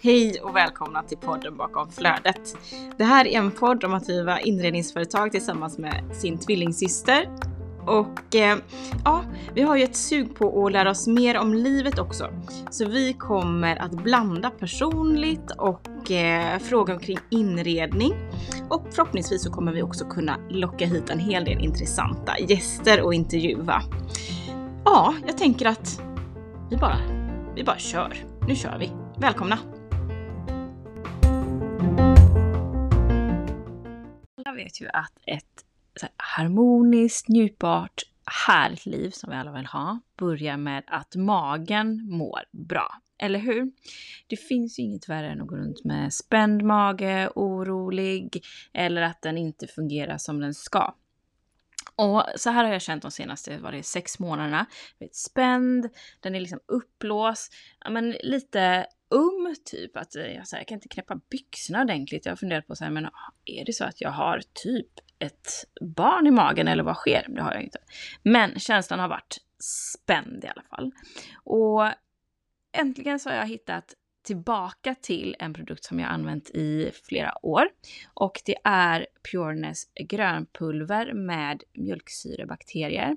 Hej och välkomna till podden bakom flödet. Det här är en podd om att driva inredningsföretag tillsammans med sin tvillingsyster. Och eh, ja, vi har ju ett sug på att lära oss mer om livet också. Så vi kommer att blanda personligt och eh, fråga omkring inredning. Och förhoppningsvis så kommer vi också kunna locka hit en hel del intressanta gäster och intervjua. Ja, jag tänker att vi bara, vi bara kör. Nu kör vi. Välkomna! Alla vet ju att ett harmoniskt, njutbart, härligt liv som vi alla vill ha börjar med att magen mår bra. Eller hur? Det finns ju inget värre än att gå runt med spänd mage, orolig eller att den inte fungerar som den ska. Och så här har jag känt de senaste var det, sex månaderna. Vet, spänd, den är liksom uppblåst, ja, men lite um typ. Att eh, jag, så här, jag kan inte knäppa byxorna ordentligt. Jag har funderat på så här, men ah, är det så att jag har typ ett barn i magen eller vad sker? Det har jag inte. Men känslan har varit spänd i alla fall. Och äntligen så har jag hittat tillbaka till en produkt som jag använt i flera år. Och det är Pureness grönpulver med mjölksyrebakterier.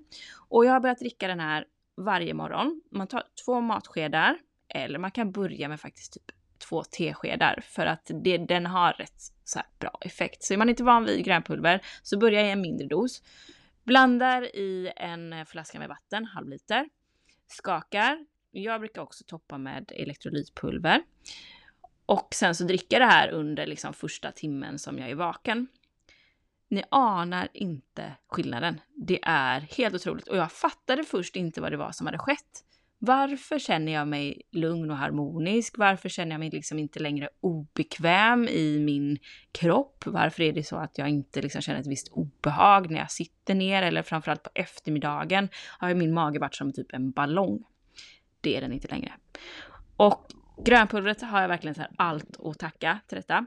Och jag har börjat dricka den här varje morgon. Man tar två matskedar eller man kan börja med faktiskt typ två teskedar för att det, den har rätt så bra effekt. Så är man inte van vid grönpulver så börja i en mindre dos. Blandar i en flaska med vatten, halv liter. Skakar. Jag brukar också toppa med elektrolytpulver. Och sen så dricker jag det här under liksom första timmen som jag är vaken. Ni anar inte skillnaden. Det är helt otroligt och jag fattade först inte vad det var som hade skett. Varför känner jag mig lugn och harmonisk? Varför känner jag mig liksom inte längre obekväm i min kropp? Varför är det så att jag inte liksom känner ett visst obehag när jag sitter ner eller framförallt på eftermiddagen har min mage varit som typ en ballong. Det är den inte längre. Och grönpulvret har jag verkligen så allt att tacka till detta.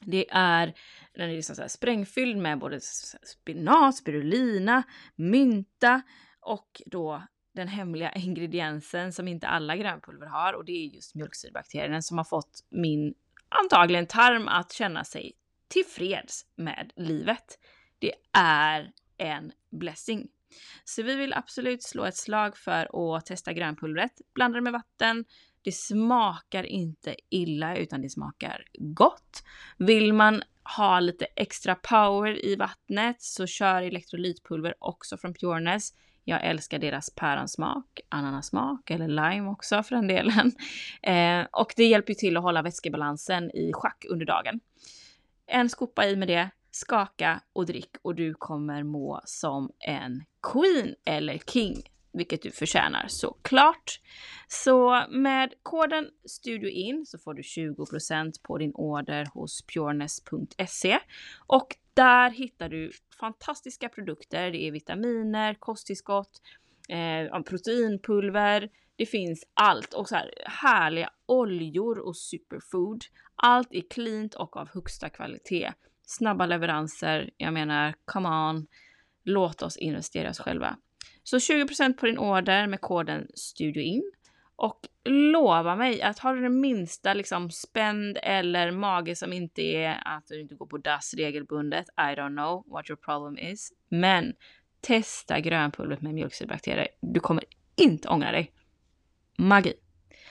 Det är, den är liksom så sprängfylld med både spinat, spirulina, mynta och då den hemliga ingrediensen som inte alla grönpulver har och det är just mjölksyrebakterien som har fått min antagligen tarm att känna sig tillfreds med livet. Det är en blessing. Så vi vill absolut slå ett slag för att testa grönpulvret. Blanda det med vatten. Det smakar inte illa utan det smakar gott. Vill man ha lite extra power i vattnet så kör elektrolytpulver också från Pureness. Jag älskar deras päronsmak, ananasmak eller lime också för den delen. Eh, och det hjälper ju till att hålla vätskebalansen i schack under dagen. En skopa i med det, skaka och drick och du kommer må som en queen eller king, vilket du förtjänar såklart. Så med koden STUDIOIN så får du 20% på din order hos pureness.se och där hittar du fantastiska produkter. Det är vitaminer, kosttillskott, eh, proteinpulver. Det finns allt och så här härliga oljor och superfood. Allt är cleant och av högsta kvalitet. Snabba leveranser. Jag menar, come on. Låt oss investera oss själva. Så 20% på din order med koden STUDIOIN. Och lova mig att har du den minsta liksom spänd eller mage som inte är att du inte går på dass regelbundet, I don't know what your problem is. Men testa grönpulvret med mjölksyrebakterier. Du kommer inte ångra dig. Magi!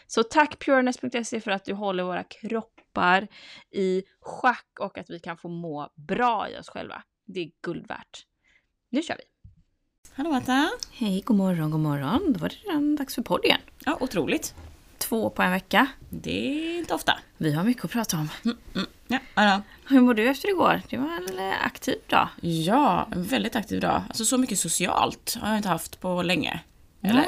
Så tack pureness.se för att du håller våra kroppar i schack och att vi kan få må bra i oss själva. Det är guld värt. Nu kör vi! Hallå Marta! Hej, god morgon, god morgon. Då var det redan dags för podd igen. Ja, otroligt. Två på en vecka. Det är inte ofta. Vi har mycket att prata om. Mm, mm. Ja, ja. Hur mår du efter igår? Det var en aktiv dag. Ja, en väldigt aktiv dag. Alltså så mycket socialt har jag inte haft på länge. Eller?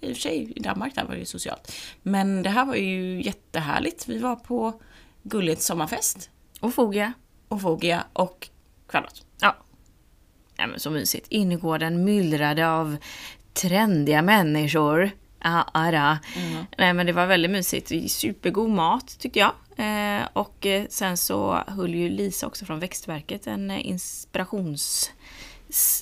I och för sig, i Danmark där var det ju socialt. Men det här var ju jättehärligt. Vi var på Gullets sommarfest. Och Fogia. Och Fogia och Kvadrat. Ja, Ja, men så mysigt. Innergården myllrade av trendiga människor. Ah, ara. Mm. Nej, men det var väldigt mysigt. Supergod mat tyckte jag. Eh, och eh, sen så höll ju Lisa också från Växtverket en eh, inspirations,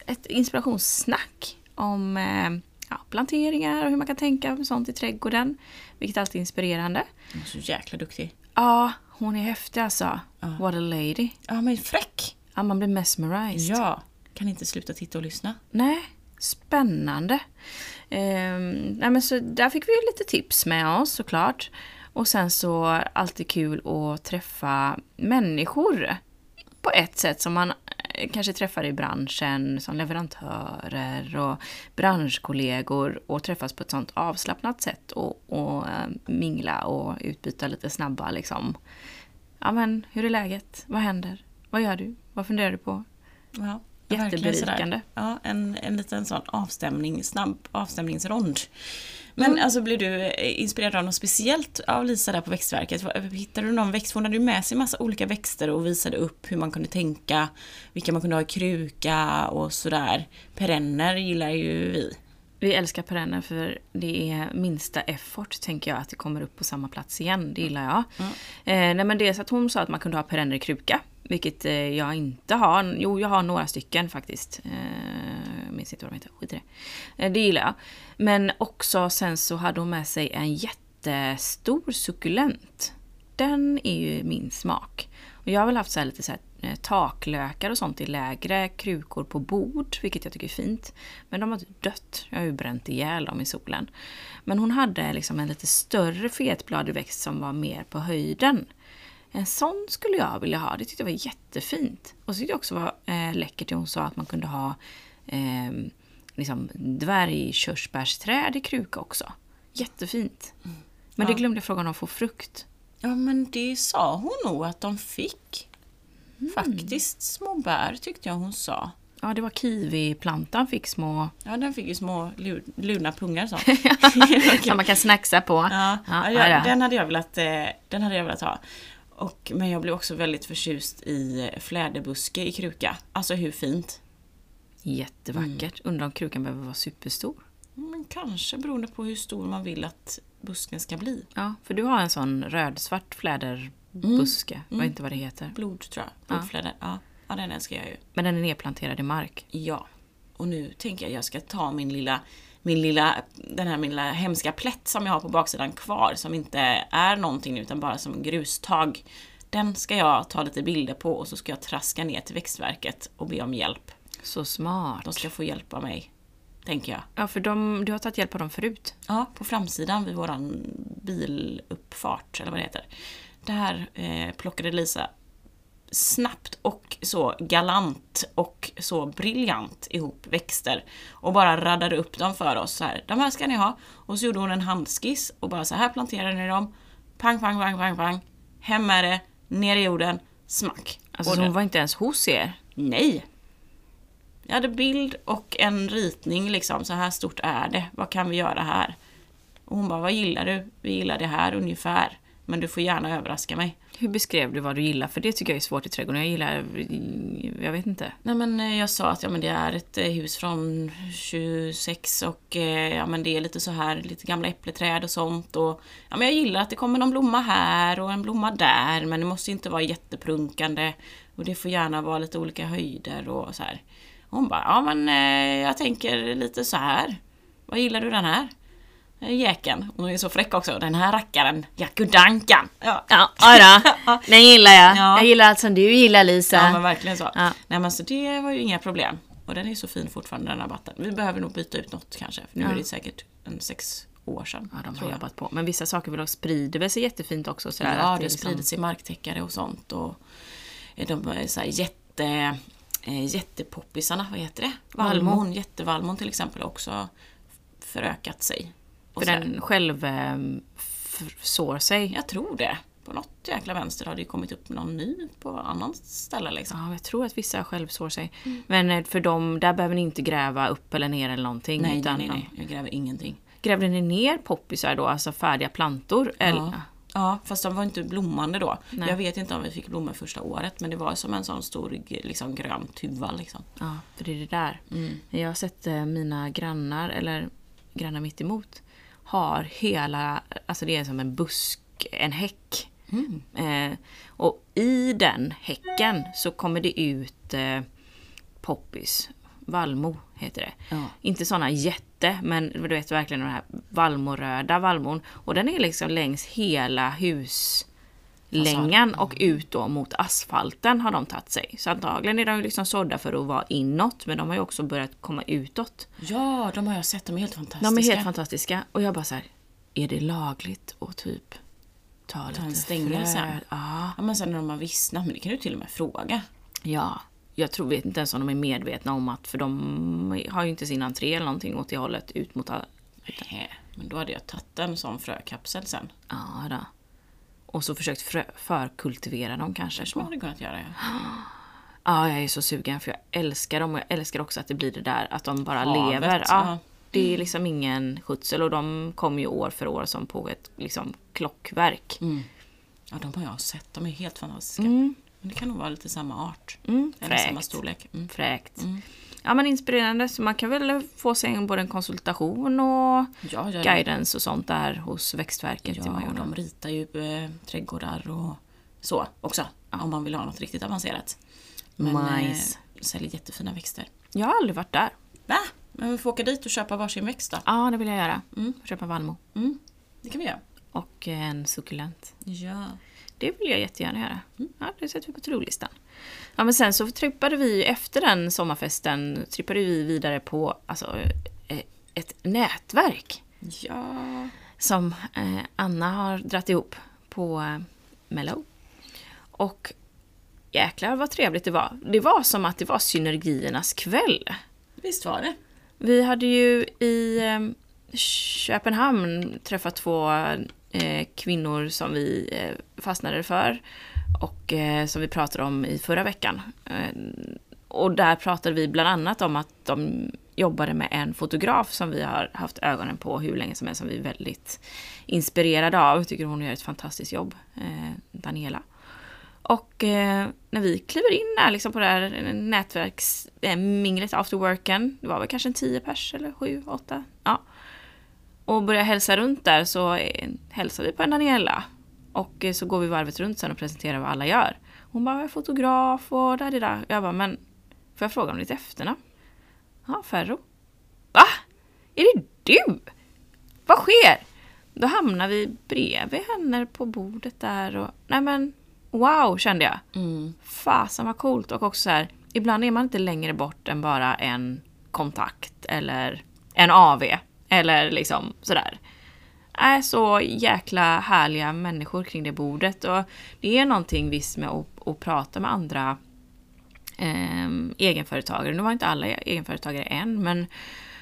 ett inspirationssnack om eh, ja, planteringar och hur man kan tänka med sånt i trädgården. Vilket alltid är inspirerande. Hon är så jäkla duktig. Ja, hon är häftig alltså. What a lady. Ja, men fräck. Ja, man blir mesmerized. Ja. Kan inte sluta titta och lyssna. Nej, spännande. Ehm, nej, men så där fick vi ju lite tips med oss såklart. Och sen så alltid kul att träffa människor på ett sätt som man eh, kanske träffar i branschen som leverantörer och branschkollegor och träffas på ett sånt avslappnat sätt och, och eh, mingla och utbyta lite snabba liksom. Ja men, hur är läget? Vad händer? Vad gör du? Vad funderar du på? Ja. Jätteberikande. Ja, en, en liten sån avstämning, snabb avstämningsrond. Men Mm. alltså blir du eh, inspirerad av något speciellt av Lisa där på Växtverket? Vad- Hittade du någon växt? Hon hade ju med sig massa olika växter och visade upp hur man kunde tänka, vilka man kunde ha i kruka och sådär. Perenner gillar ju vi. Vi älskar perenner för det är minsta effort, tänker jag, att det kommer upp på samma plats igen. Det gillar jag. Eh, nej, men dels att hon sa att man kunde ha perenner i kruka, vilket eh, jag inte har. Jo, jag har några stycken faktiskt. Eh, jag minns inte vad de heter, skit i det. Eh, det gillar jag. Men också sen så hade hon med sig en jättestor suckulent. Den är ju min smak. Och jag har väl haft så här lite så här, eh, taklökar och sånt i lägre krukor på bord, vilket jag tycker är fint. Men de har typ dött. Jag har ju bränt ihjäl dem i solen. Men hon hade liksom en lite större fetbladig växt som var mer på höjden. En sån skulle jag vilja ha. Det tyckte jag var jättefint. Och så tyckte jag också var eh, läckert det hon sa att man kunde ha eh, liksom dvärgkörsbärsträd i kruka också. Jättefint. Men det Ja. glömde jag fråga om de får frukt. Ja men det sa hon nog att de fick. Faktiskt små bär tyckte jag hon sa. Ja, det var kiwiplantan fick små... Ja den fick ju små lu- luna pungar så. Som man kan snacksa på. Ja, Ja, ja, ja, ja. Den, hade jag velat, eh, den hade jag velat ha. Och, men jag blev också väldigt förtjust i fläderbuske i kruka. Alltså hur fint? Jättevackert. Undrar om krukan behöver vara superstor. Men kanske beroende på hur stor man vill att busken ska bli. Ja, för du har en sån rödsvart fläderbuske. Jag vet inte vad det heter. Blod tror jag. Blodfläder. Ja. ja, den älskar jag ju. Men den är nedplanterad i mark. Ja. Och nu tänker jag jag ska ta min lilla, min lilla, den här min lilla hemska plätt som jag har på baksidan kvar som inte är någonting utan bara som grustag. Den ska jag ta lite bilder på och så ska jag traska ner till växtverket och be om hjälp. Så smart. De ska få hjälp av mig, tänker jag. Ja, för de, du har tagit hjälp av dem förut. Ja, på framsidan vid våran biluppfart, eller vad det heter. Där eh, plockade Lisa snabbt och så galant och så briljant ihop växter och bara raddade upp dem för oss så här. De här ska ni ha. Och så gjorde hon en handskiss och bara så här planterar ni dem. Pang, pang, pang, pang, pang. Hem med det, ner i jorden, smack. Alltså, Och det- hon var inte ens hos er. Nej! Jag hade bild och en ritning liksom, så här stort är det, vad kan vi göra här? Och hon bara, vad gillar du? Vi gillar det här ungefär, men du får gärna överraska mig. Hur beskrev du vad du gillar? För det tycker jag är svårt i trädgården. Jag gillar... Jag vet inte. Nej men eh, jag sa att ja, men det är ett eh, hus från 26 och eh, ja, men det är lite så här, lite gamla äppleträd och sånt. Och, ja, men jag gillar att det kommer någon blomma här och en blomma där, men det måste inte vara jätteprunkande. Och det får gärna vara lite olika höjder och så här. Hon bara, ja men jag tänker lite så här. Vad gillar du den här? Eh, Jäkeln. Hon är så fräck också. Den här rackaren, Jackudankan. Ja. Ja, ja då. Den gillar jag. Ja. Jag gillar allt som du gillar Lisa. Ja men verkligen så. Ja. Nej men så det var ju inga problem. Och den är så fin fortfarande den här rabatten. Vi behöver nog byta ut något kanske. För nu Ja. är det säkert en sex år sedan. Ja, de har jobbat på. Men vissa saker vill sprider väl sig jättefint också. Sådär, Ja, att det liksom- sprider sig marktäckare och sånt. Och de är så här jätte, eh, jättepoppisarna, vad heter det? Vallmo. Vallmon, jättevallmon till exempel också förökat sig. Och För här- den själv eh, sår sig. Jag tror det. På något jäkla vänster har det kommit upp någon ny på annan ställe liksom. Ja, jag tror att vissa själv sår sig. Men eh, för dem, där behöver ni inte gräva upp eller ner eller någonting. Nej, utan, nej, nej, jag gräver ingenting. Grävde ni ner poppisar då, alltså färdiga plantor? Eller? Ja. ja, fast de var inte blommande då. Nej. Jag vet inte om vi fick blommor första året men det var som en sån stor liksom, grön tuva liksom. Ja, för det är det där. Jag har sett eh, mina grannar, eller grannar mitt emot har hela, alltså det är som en busk, en häck. Eh, och i den häcken så kommer det ut eh, poppis. Vallmo heter det. Ja. Inte såna jätte, men du vet verkligen den här vallmoröda vallmon. Och den är liksom längs hela huslängan och ut då mot asfalten har de tagit sig. Så antagligen är de liksom sådda för att vara inåt, men de har ju också börjat komma utåt. Ja, de har jag sett. De är helt fantastiska. De är helt fantastiska. Och jag bara så här, är det lagligt att typ ta lite en stängel sen. Ja. Ja, men sen när de har vissnat, men det kan du till och med fråga. ja. Jag tror, vet inte ens om de är medvetna om att, för de har ju inte sin entré eller någonting åt det hållet ut mot... a- Nej, men då hade jag tagit en sån frökapsel sen. Ja, då. Och så försökt frö, förkultivera dem kanske. Så hade det kunnat göra, ja. Ja, jag är så sugen för jag älskar dem och jag älskar också att det blir det där att de bara Havet, lever. ja. Det är liksom ingen skötsel och de kommer ju år för år som på ett liksom, klockverk. Ja, de har jag sett. De är helt fantastiska. Mm. Men det kan nog vara lite samma art. Mm, Eller samma storlek. Mm. Fräkt. Ja men inspirerande, så man kan väl få sig både en konsultation och Ja, ja, guidance och sånt där hos Växtverket Ja, och de ritar ju eh, trädgårdar och så också. Om man vill ha något riktigt avancerat. Men Nice. eh, säljer jättefina växter. Jag har aldrig varit där. Va? Men vi får åka dit och köpa varsin växt då. Ja, det vill jag göra. Köpa vallmo. Mm. Det kan vi göra. Och en suckulent. Ja. Det vill jag jättegärna göra. Ja, det sätter vi på to-do-listan. Ja, men sen så trippade vi efter den sommarfesten, trippade vi vidare på alltså, eh, ett nätverk Ja. som eh, Anna har dratt ihop på eh, Mellow. Och jäklar vad trevligt det var. Det var som att det var synergiernas kväll. Visst var det. Vi hade ju i eh, Köpenhamn träffat två kvinnor som vi fastnade för och eh, som vi pratade om i förra veckan. Eh, och där pratade vi bland annat om att de jobbade med en fotograf som vi har haft ögonen på hur länge som helst, som vi är väldigt inspirerade av. Jag tycker hon gör ett fantastiskt jobb, eh, Daniela. Och eh, när vi kliver in där liksom på det här nätverksminglet, eh, afterworken, det var väl kanske en tio pers eller sju, åtta, ja. Och börjar hälsa runt där så eh, hälsar vi på en Daniela. Och eh, så går vi varvet runt sen och presenterar vad alla gör. Hon bara, jag är fotograf och där, där, där. Jag bara, men får jag fråga om ditt efternamn? Ja, Ferro. Va? Är det du? Vad sker? Då hamnar vi bredvid henne på bordet där och nej men wow kände jag. Mm. Fasen vad coolt och också så här, ibland är man inte längre bort än bara en kontakt eller en AV eller liksom sådär. Är så jäkla härliga människor kring det bordet och det är någonting visst med att, att prata med andra eh, egenföretagare. Nu var inte alla egenföretagare än, men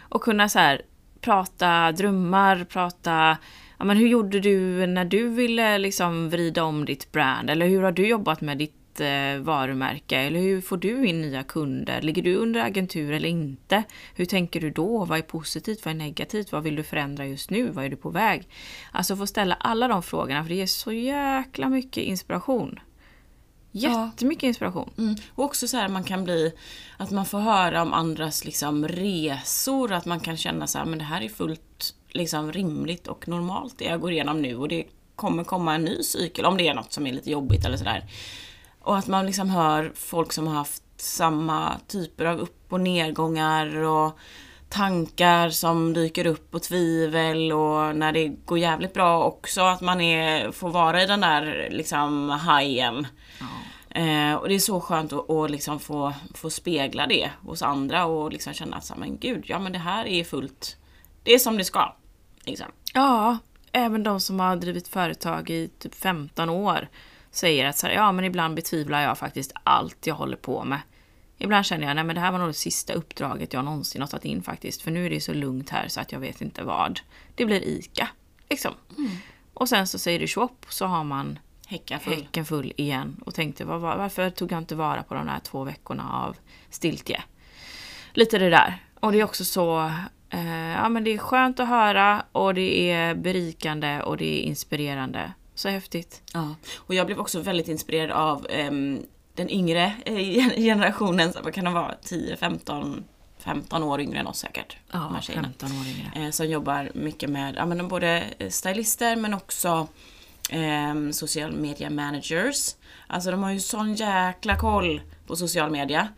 att kunna så här prata drömmar, prata ja, men hur gjorde du när du ville liksom vrida om ditt brand? Eller hur har du jobbat med ditt eh, varumärke? Eller hur får du in nya kunder? Ligger du under agentur eller inte? Hur tänker du då? Vad är positivt? Vad är negativt? Vad vill du förändra just nu? Vad är du på väg? Alltså få ställa alla de frågorna för det ger så jäkla mycket inspiration. Jättemycket inspiration. Mm. Och också så här man kan bli, att man får höra om andras liksom resor, att man kan känna så här, men det här är fullt liksom rimligt och normalt det jag går igenom nu och det kommer komma en ny cykel om det är något som är lite jobbigt eller sådär. Och att man liksom hör folk som har haft samma typer av upp och nedgångar och tankar som dyker upp och tvivel och när det går jävligt bra också att man är, får vara i den där liksom hajen. Eh, och det är så skönt att, att liksom få, få spegla det hos andra och liksom känna att så men gud, ja men det här är fullt, det är som det ska. Liksom. Ja, även de som har drivit företag i typ 15 år säger att så här, ja men ibland betvivlar jag faktiskt allt jag håller på med. Ibland känner jag, nej men det här var nog det sista uppdraget jag någonsin har tagit in faktiskt. För nu är det så lugnt här så att jag vet inte vad. Det blir ICA. Liksom. Och sen så säger det tjopp så har man Häcka full. häcken full igen. Och tänkte, var, var, varför tog jag inte vara på de här två veckorna av stiltje? Lite det där. Och det är också så, eh, ja men det är skönt att höra och det är berikande och det är inspirerande. Så häftigt. Ja. Och jag blev också väldigt inspirerad av ehm, den yngre eh, generationen, vad kan de vara, 10, 15, 15 år yngre än oss säkert. Ja, tjejerna. 15 år yngre. eh, som jobbar mycket med ja, men de både stylister men också eh, social media managers. Alltså de har ju sån jäkla koll på social media.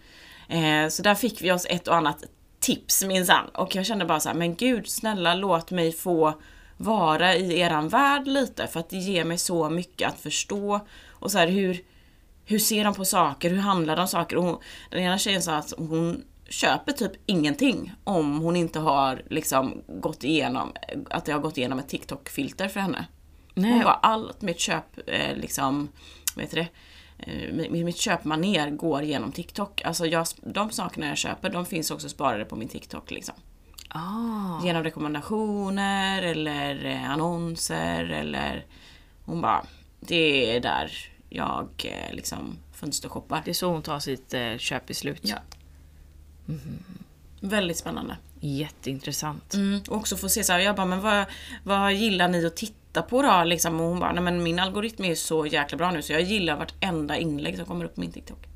Eh, så där fick vi oss ett och annat tips minsann. Och jag kände bara så här, men gud snälla låt mig få vara i eran värld lite för att det ger mig så mycket att förstå. Och så här, hur, hur ser de på saker? Hur handlar de om saker? Och hon, den ena tjejen sa att hon köper typ ingenting om hon inte har liksom gått igenom, att det har gått igenom ett TikTok-filter för henne. Nej. Hon bara, allt mitt köp, eh, liksom, vad heter det? Eh, mitt, mitt köpmaner går genom TikTok. Alltså jag, de sakerna jag köper, de finns också sparade på min TikTok liksom. Ah. Genom rekommendationer eller eh, annonser eller... Hon bara, det är där jag eh, liksom fönstershoppar. Det är så hon tar sitt eh, köpbeslut. Ja. Väldigt spännande. Jätteintressant. Mm. Och också få se så här, jag bara, men vad, vad gillar ni att titta på då? Liksom, och hon bara, nej men min algoritm är så jäkla bra nu så jag gillar vartenda inlägg som kommer upp på min TikTok.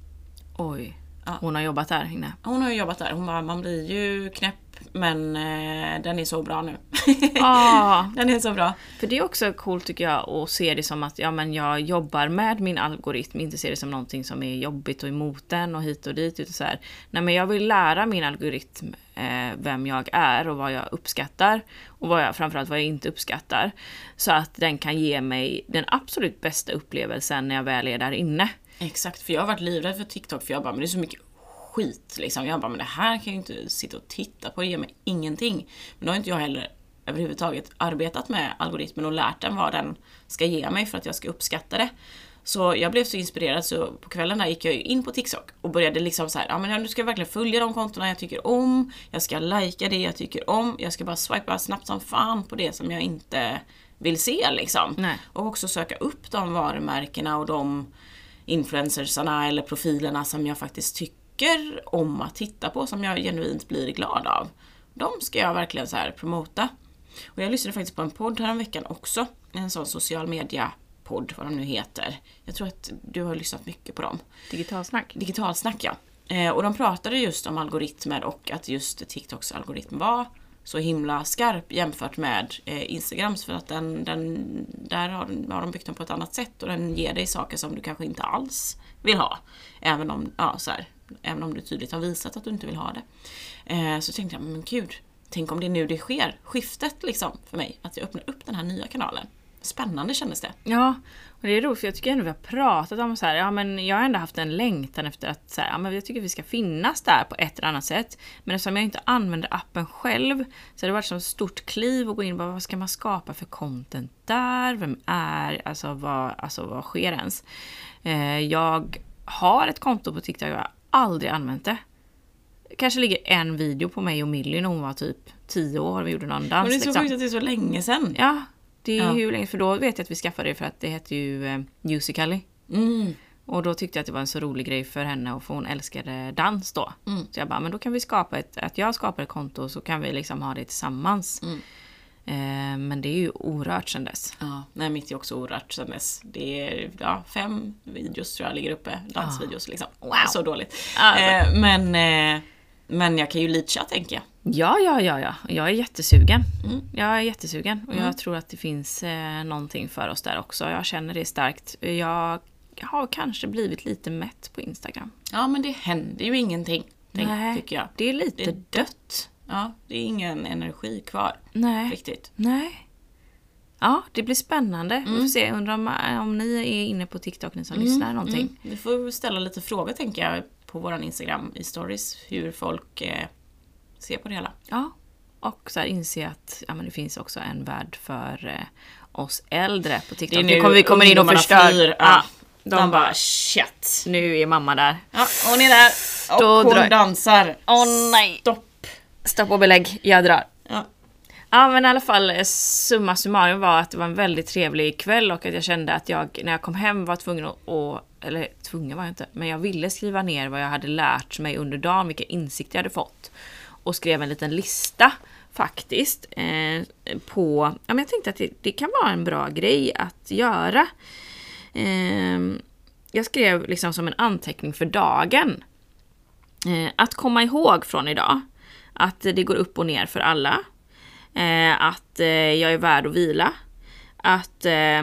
Oj. Ja. Hon har jobbat där inne. Hon har ju jobbat där, hon bara, man blir ju knäpp men eh, den är så bra nu. Ah, den är så bra. för det är också coolt tycker jag att se det som att ja, men jag jobbar med min algoritm, inte se det som någonting som är jobbigt och emot den och hit och dit. Utan så här, nej men jag vill lära min algoritm eh, vem jag är och vad jag uppskattar och vad jag, framförallt vad jag inte uppskattar. Så att den kan ge mig den absolut bästa upplevelsen när jag väl är där inne. Exakt, för jag har varit livrädd för TikTok för jag bara, men det är så mycket skit liksom. Jag bara, men det här kan jag ju inte sitta och titta på, det ger mig ingenting. Men då har inte jag heller överhuvudtaget arbetat med algoritmen och lärt den vad den ska ge mig för att jag ska uppskatta det. Så jag blev så inspirerad så på kvällen där gick jag ju in på TikTok och började liksom så här, ja men nu ska jag verkligen följa de kontona jag tycker om, jag ska lajka det jag tycker om, jag ska bara swipa snabbt som fan på det som jag inte vill se liksom. Nej. Och också söka upp de varumärkena och de influencersarna eller profilerna som jag faktiskt tycker om att titta på, som jag genuint blir glad av. De ska jag verkligen så här promota. Och jag lyssnade faktiskt på en podd här veckan också. En sån social media podd, vad de nu heter. Jag tror att du har lyssnat mycket på dem. Digitalsnack. Digitalsnack ja. Eh, och de pratade just om algoritmer och att just TikToks algoritm var så himla skarp jämfört med eh, Instagrams för att den, den, där har, den- har de byggt den på ett annat sätt och den ger dig saker som du kanske inte alls vill ha. Även om, ja, så här, även om du tydligt har visat att du inte vill ha det. Eh, så tänkte jag, men gud, tänk om det är nu det sker, skiftet liksom för mig, att jag öppnar upp den här nya kanalen. Spännande kändes det. Ja, och det är roligt för jag tycker ändå vi har pratat om så här, ja men jag har ändå haft en längtan efter att så här, ja men jag tycker vi ska finnas där på ett eller annat sätt. Men eftersom jag inte använder appen själv så har det varit som ett stort kliv att gå in och bara, vad ska man skapa för content där? Vem är, alltså vad, alltså vad sker ens? Eh, jag har ett konto på TikTok, jag har aldrig använt det. Kanske ligger en video på mig och Millie när hon var typ 10 år vi gjorde någon dans. Men det är så liksom. sjukt att det är så länge sedan. Ja, det är Ja. hur länge, för då vet jag att vi skaffade det för att det hette ju eh, Musical.ly. Mm. Och då tyckte jag att det var en så rolig grej för henne och för hon älskade dans då. Mm. Så jag bara, men då kan vi skapa ett, att jag skapar ett konto så kan vi liksom ha det tillsammans. Mm. Eh, men det är ju orört sen dess. Ja, nej mitt är också orört sen dess. Det är ja, fem videos tror jag ligger uppe, dansvideos liksom. Wow. Så dåligt. Alltså. Men, eh, men jag kan ju leacha tänker jag. Ja, ja, ja, ja. Jag är jättesugen. Mm. Jag är jättesugen och Mm. jag tror att det finns eh, någonting för oss där också. Jag känner det starkt. Jag har kanske blivit lite mätt på Instagram. Ja men det händer ju ingenting, tänk, Nej. tycker jag. Det är lite Det är dött. Ja, det är ingen energi kvar Nej. riktigt. Nej. Ja, det blir spännande. Vi Mm. får se, undrar om, om ni är inne på TikTok, ni som lyssnar någonting. Mm. Vi får ställa lite frågor tänker jag på våran Instagram i stories, hur folk eh, ser på det hela. Ja. Och så här inse att ja, men det finns också en värld för eh, oss äldre på TikTok. Nu kommer vi kommer in och förstör. flyr. Ja, de, de bara shit. nu är mamma där. Ja, hon är där och Då hon drar- dansar. Åh nej! Stopp. Stopp och belägg, jag drar. Ja. Ja men i alla fall eh, summa summarum var att det var en väldigt trevlig kväll och att jag kände att jag när jag kom hem var tvungen att, att eller tvungen var jag inte, men jag ville skriva ner vad jag hade lärt mig under dagen, vilka insikter jag hade fått. Och skrev en liten lista faktiskt eh, på, ja men jag tänkte att det, det kan vara en bra grej att göra. Ehm, jag skrev liksom som en anteckning för dagen. Eh, att komma ihåg från idag. Att det går upp och ner för alla. Eh, att eh, jag är värd att vila. Att eh,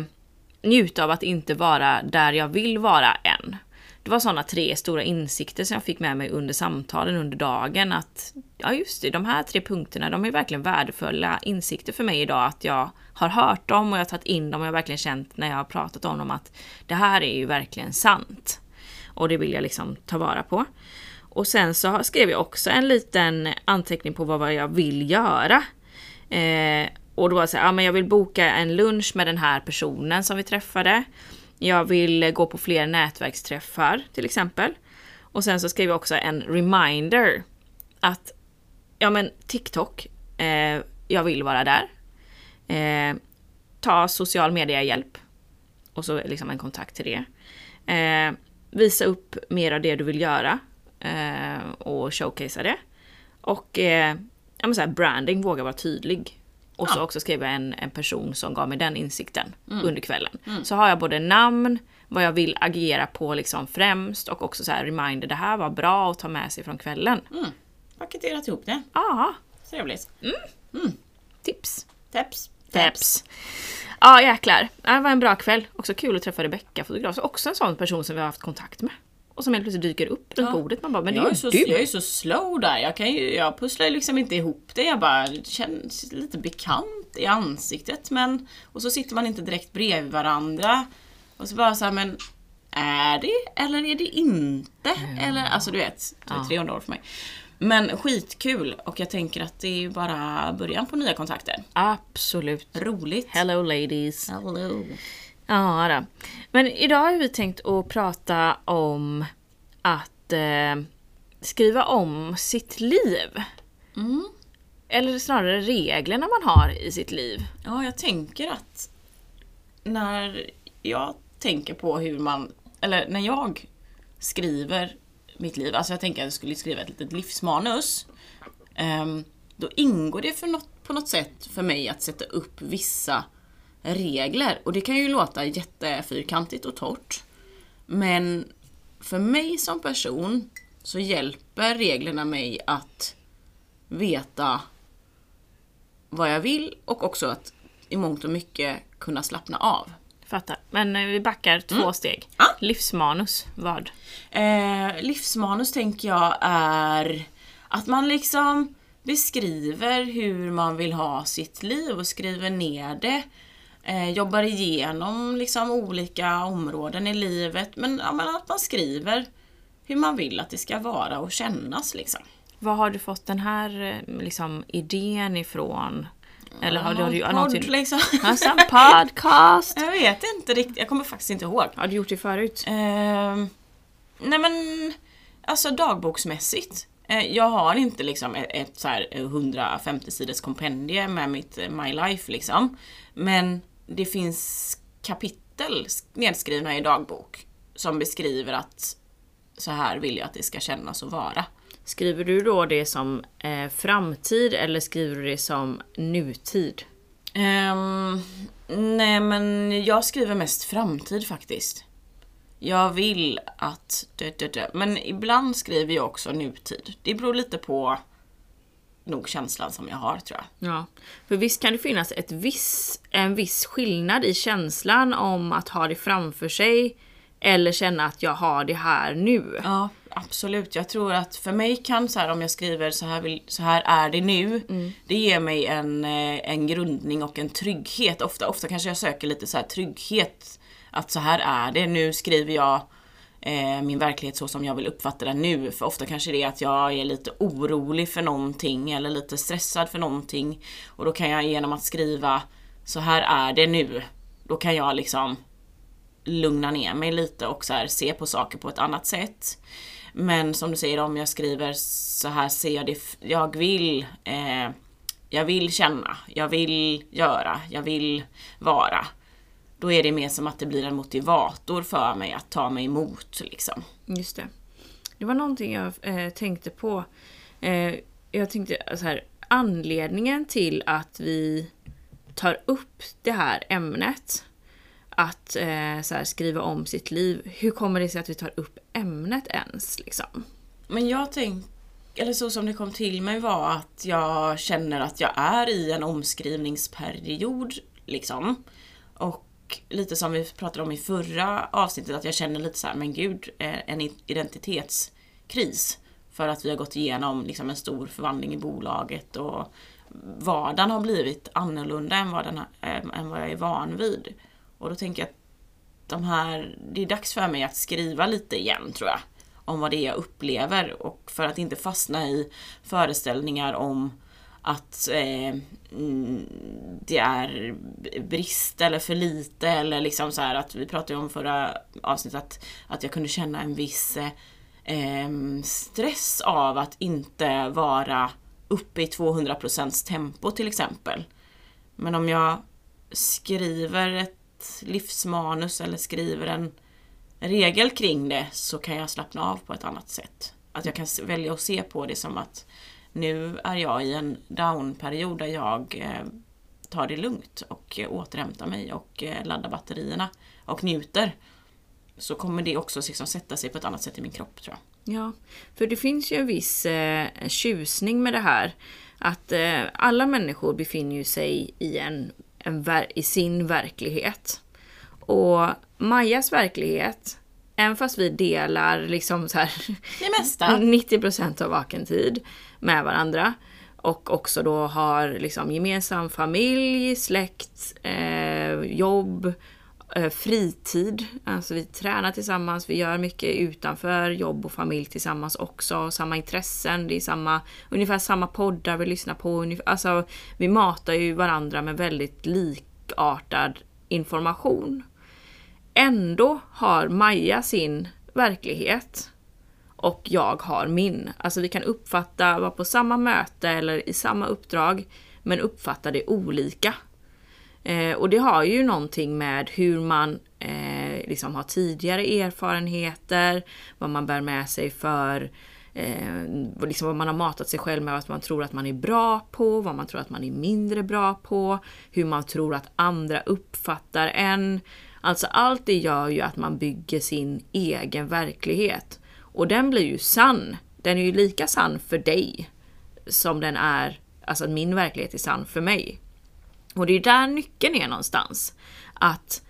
njuta av att inte vara där jag vill vara än. det var sådana tre stora insikter som jag fick med mig under samtalen under dagen. Att ja just det, de här tre punkterna de är verkligen värdefulla insikter för mig idag. Att jag har hört dem och jag har tagit in dem och jag har verkligen känt när jag har pratat om dem att det här är ju verkligen sant. Och det vill jag liksom ta vara på. Och sen så skrev jag också en liten anteckning på vad jag vill göra. Eh, och då var det så här, ja men jag vill boka en lunch med den här personen som vi träffade. Jag vill gå på fler nätverksträffar till exempel. Och sen så skrev jag också en reminder att ja men TikTok, eh, jag vill vara där. Eh, ta social media-hjälp. Och så liksom en kontakt till det. Eh, visa upp mer av det du vill göra. Eh, och showcasea det. Och eh, ja, men så här, branding, våga vara tydlig. Och så Ja. också skrev jag en, en person som gav mig den insikten under kvällen. Så har jag både namn, vad jag vill agera på liksom främst och också så här reminder, det här var bra att ta med sig från kvällen. Mm. Paketerat ihop det. Ja, Trevligt. tips. Tips. Tips. Ja jäklar, det var en bra kväll. Också kul att träffa Rebecca, fotograf. Också en sån person som vi har haft kontakt med. Och som helt plötsligt dyker upp runt Ja. bordet. Man bara, men det jag, är så, du! jag är så slow där. Jag, kan ju, jag pusslar liksom inte ihop det. Jag bara det känns lite bekant i ansiktet. Men, och så sitter man inte direkt bredvid varandra. Och så bara så här, men är det eller är det inte? Eller, alltså du vet, det är Ja. 300 år för mig. Men skitkul och jag tänker att det är bara början på nya kontakter. Absolut. Roligt. Hello ladies. Hello. Ja, då. Men idag har vi tänkt att prata om att eh, skriva om sitt liv. Mm. Eller snarare reglerna man har i sitt liv. Ja, jag tänker att när jag tänker på hur man, eller när jag skriver mitt liv, alltså jag tänker att jag skulle skriva ett litet livsmanus. ehm, då ingår det för något, på något sätt för mig att sätta upp vissa regler. Och det kan ju låta jättefyrkantigt och torrt. Men för mig som person så hjälper reglerna mig att veta vad jag vill och också att i mångt och mycket kunna slappna av. Fattar. Men eh, vi backar två steg. Ja. Livsmanus, vad? Eh, livsmanus tänker jag är att man liksom beskriver hur man vill ha sitt liv och skriver ner det. Eh, jobbar igenom liksom olika områden i livet men, ja, men att man skriver hur man vill att det ska vara och kännas liksom. Var har du fått den här eh, liksom, idén ifrån? Eller har du, har du Podd, någonting... liksom. Alltså podcast! jag vet inte riktigt, jag kommer faktiskt inte ihåg. Har du gjort det förut? Ehm, nej men, alltså dagboksmässigt. Eh, jag har inte liksom ett, ett så här 150 sidors kompendie med mitt eh, My Life liksom. Men det finns kapitel nedskrivna i dagbok som beskriver att så här vill jag att det ska kännas och vara. Skriver du då det som eh, framtid eller skriver du det som nutid? Ehm, nej men jag skriver mest framtid faktiskt. Jag vill att... Men ibland skriver jag också nutid. Det beror lite på nog känslan som jag har tror jag. Ja. För visst kan det finnas ett viss, en viss skillnad i känslan om att ha det framför sig eller känna att jag har det här nu. Ja, absolut. Jag tror att för mig kan så här om jag skriver så här, vill, så här är det nu. Det ger mig en, eh, en grundning och en trygghet. Ofta, ofta kanske jag söker lite så här trygghet. Att så här är det. Nu skriver jag Eh, min verklighet så som jag vill uppfatta den nu. För ofta kanske det är att jag är lite orolig för någonting eller lite stressad för någonting. Och då kan jag genom att skriva så här är det nu. Då kan jag liksom lugna ner mig lite och så här, se på saker på ett annat sätt. Men som du säger, om jag skriver så här ser jag det, jag vill, eh, jag vill känna, jag vill göra, jag vill vara. Då är det mer som att det blir en motivator för mig att ta mig emot liksom. Just det. Det var någonting jag eh, tänkte på. Eh, jag tänkte så här, anledningen till att vi tar upp det här ämnet, att eh, så här, skriva om sitt liv, hur kommer det sig att vi tar upp ämnet ens? Liksom? Men jag tänk, eller så som det kom till mig var att jag känner att jag är i en omskrivningsperiod liksom. Och och lite som vi pratade om i förra avsnittet att jag känner lite så här, men gud, eh, en identitetskris. För att vi har gått igenom liksom en stor förvandling i bolaget och vardagen har blivit annorlunda än vad, den, eh, än vad jag är van vid. Och då tänker jag att de här, det är dags för mig att skriva lite igen tror jag. Om vad det är jag upplever och för att inte fastna i föreställningar om att eh, mm, det är brist eller för lite eller liksom så här att vi pratade om förra avsnittet att, att jag kunde känna en viss eh, stress av att inte vara uppe i 200% tempo till exempel. Men om jag skriver ett livsmanus eller skriver en regel kring det så kan jag slappna av på ett annat sätt. Att jag kan välja att se på det som att nu är jag i en downperiod där jag eh, tar det lugnt och återhämtar mig och eh, laddar batterierna och njuter. Så kommer det också liksom sätta sig på ett annat sätt i min kropp tror jag. Ja, för det finns ju en viss eh, tjusning med det här. Att eh, alla människor befinner sig i, en, en i sin verklighet. Och Majas verklighet, även fast vi delar liksom så här det mesta. 90% av vaken tid med varandra och också då har liksom gemensam familj, släkt, eh, jobb, eh, fritid. Alltså vi tränar tillsammans, vi gör mycket utanför jobb och familj tillsammans också. Samma intressen, det är samma, ungefär samma poddar vi lyssnar på. Ungefär, alltså vi matar ju varandra med väldigt likartad information. Ändå har Maja sin verklighet och jag har min. Alltså vi kan uppfatta, vara på samma möte eller i samma uppdrag, men uppfatta det olika. Eh, och det har ju någonting med hur man eh, liksom har tidigare erfarenheter, vad man bär med sig för eh, liksom vad man har matat sig själv med, vad man tror att man är bra på, vad man tror att man är mindre bra på, hur man tror att andra uppfattar en. Alltså allt det gör ju att man bygger sin egen verklighet. Och den blir ju sann. Den är ju lika sann för dig som den är, alltså att min verklighet är sann för mig. Och det är där nyckeln är någonstans. Att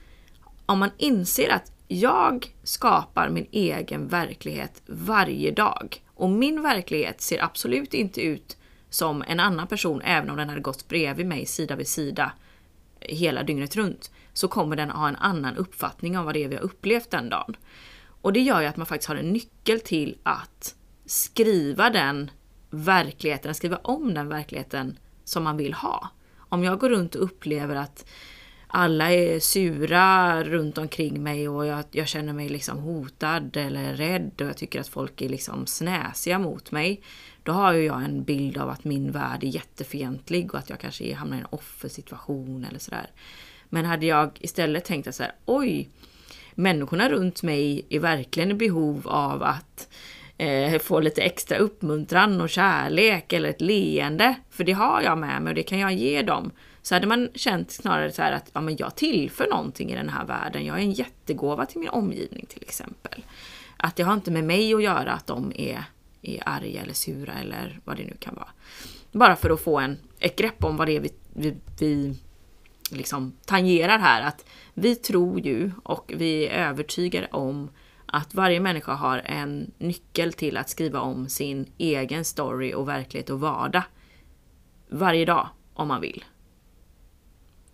om man inser att jag skapar min egen verklighet varje dag. Och min verklighet ser absolut inte ut som en annan person, även om den hade gått bredvid mig sida vid sida hela dygnet runt. Så kommer den ha en annan uppfattning om vad det är vi har upplevt den dagen. Och det gör ju att man faktiskt har en nyckel till att skriva den verkligheten, skriva om den verkligheten som man vill ha. Om jag går runt och upplever att alla är sura runt omkring mig och jag, jag, känner mig liksom hotad eller rädd och jag tycker att folk är liksom snäsiga mot mig. Då har ju jag en bild av att min värld är jättefientlig och att jag kanske hamnar i en offersituation eller sådär. Men hade jag istället tänkt att så här, oj, människorna runt mig är verkligen i behov av att eh, få lite extra uppmuntran och kärlek eller ett leende. För det har jag med mig och det kan jag ge dem. Så hade man känt snarare så här att ja, men jag tillför någonting i den här världen. Jag är en jättegåva till min omgivning till exempel. Att det har inte med mig att göra att de är, är arga eller sura eller vad det nu kan vara. Bara för att få en, ett grepp om vad det är vi, vi, vi liksom tangerar här. Att vi tror ju och vi är övertygade om att varje människa har en nyckel till att skriva om sin egen story och verklighet och vardag. Varje dag, om man vill.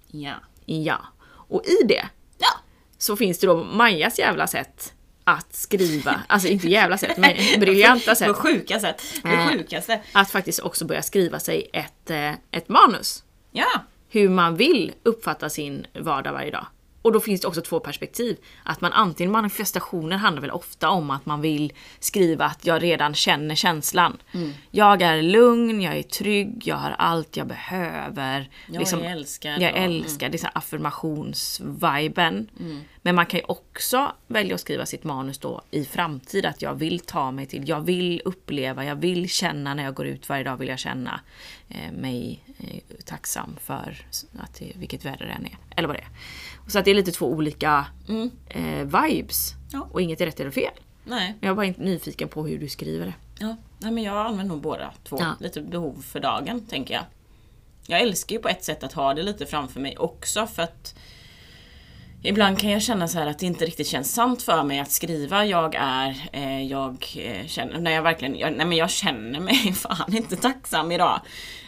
Ja. Ja. Och i det ja. så finns det då Majas jävla sätt att skriva, alltså inte jävla sätt, men briljanta sätt. På sjuka sätt. Det Eh, sjukaste. Att faktiskt också börja skriva sig ett, eh, ett manus. Ja. Hur man vill uppfatta sin vardag varje dag. Och då finns det också två perspektiv. Att man antingen manifestationen handlar väl ofta om att man vill skriva att jag redan känner känslan. Jag är lugn, jag är trygg, jag har allt jag behöver. Jag Liksom, är älskad. jag och- mm. älskar det är affirmationsviben. Men man kan ju också välja att skriva sitt manus då i framtid att jag vill ta mig till, jag vill uppleva, jag vill känna när jag går ut varje dag vill jag känna eh, mig tacksam för att det, vilket väder det än är. Eller vad det är. Så att det är lite två olika Mm. eh, vibes. Ja. Och inget är rätt eller fel. Nej. Jag är bara inte nyfiken på hur du skriver det. Ja. Nej, men jag använder nog båda två. Ja. Lite behov för dagen, tänker jag. Jag älskar ju på ett sätt att ha det lite framför mig också för att Ibland kan jag känna så här att det inte riktigt känns sant för mig att skriva jag är, eh, jag eh, känner, när jag verkligen, jag, nej men jag känner mig fan inte tacksam idag.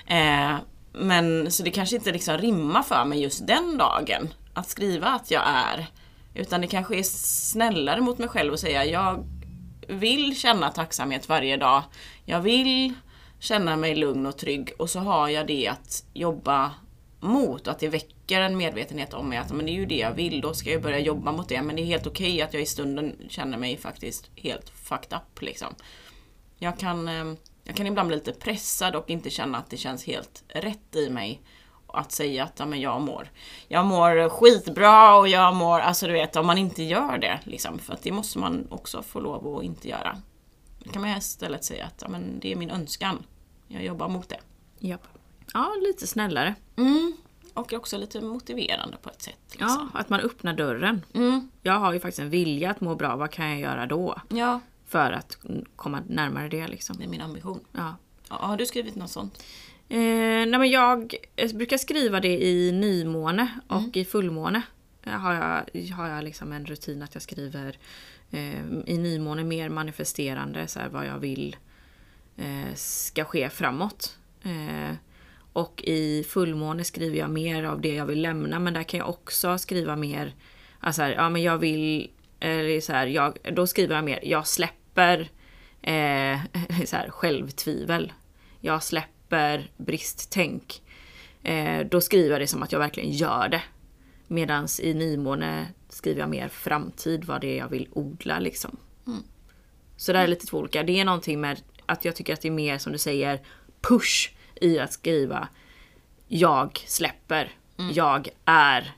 Eh, men så det kanske inte liksom rimmar för mig just den dagen att skriva att jag är. Utan det kanske är snällare mot mig själv att säga jag vill känna tacksamhet varje dag. Jag vill känna mig lugn och trygg och så har jag det att jobba mot. Att det väcker en medvetenhet om mig att men det är ju det jag vill, då ska jag börja jobba mot det. Men det är helt okej okay att jag i stunden känner mig faktiskt helt fucked up liksom. Jag kan, eh, jag kan ibland bli lite pressad och inte känna att det känns helt rätt i mig att säga att ja, men jag mår jag mår skitbra och jag mår, alltså du vet om man inte gör det liksom, för att det måste man också få lov att inte göra. Då kan man istället säga att ja, men det är min önskan. Jag jobbar mot det. Japp. Ja, lite snällare. Mm. Och också lite motiverande på ett sätt. Liksom. Ja, att man öppnar dörren. Mm. Jag har ju faktiskt en vilja att må bra, vad kan jag göra då? Ja. För att komma närmare det liksom. Det är min ambition. Ja. ja har du skrivit något sånt? Eh, nej men jag, brukar skriva det i nymåne och mm. i fullmåne. Har jag, har jag liksom en rutin att jag skriver eh, i nymåne mer manifesterande, så här, vad jag vill eh, ska ske framåt. Eh, och i fullmåne skriver jag mer av det jag vill lämna men där kan jag också skriva mer, alltså här, ja men jag vill, eller så här, jag, då skriver jag mer, jag släpper eh, så här, självtvivel. Jag släpper bristtänk. Eh, då skriver jag det som att jag verkligen gör det. Medans i nymåne skriver jag mer framtid, vad det är jag vill odla liksom. Mm. Så det är lite två olika. Det är någonting med att jag tycker att det är mer som du säger push i att skriva jag släpper, mm. jag är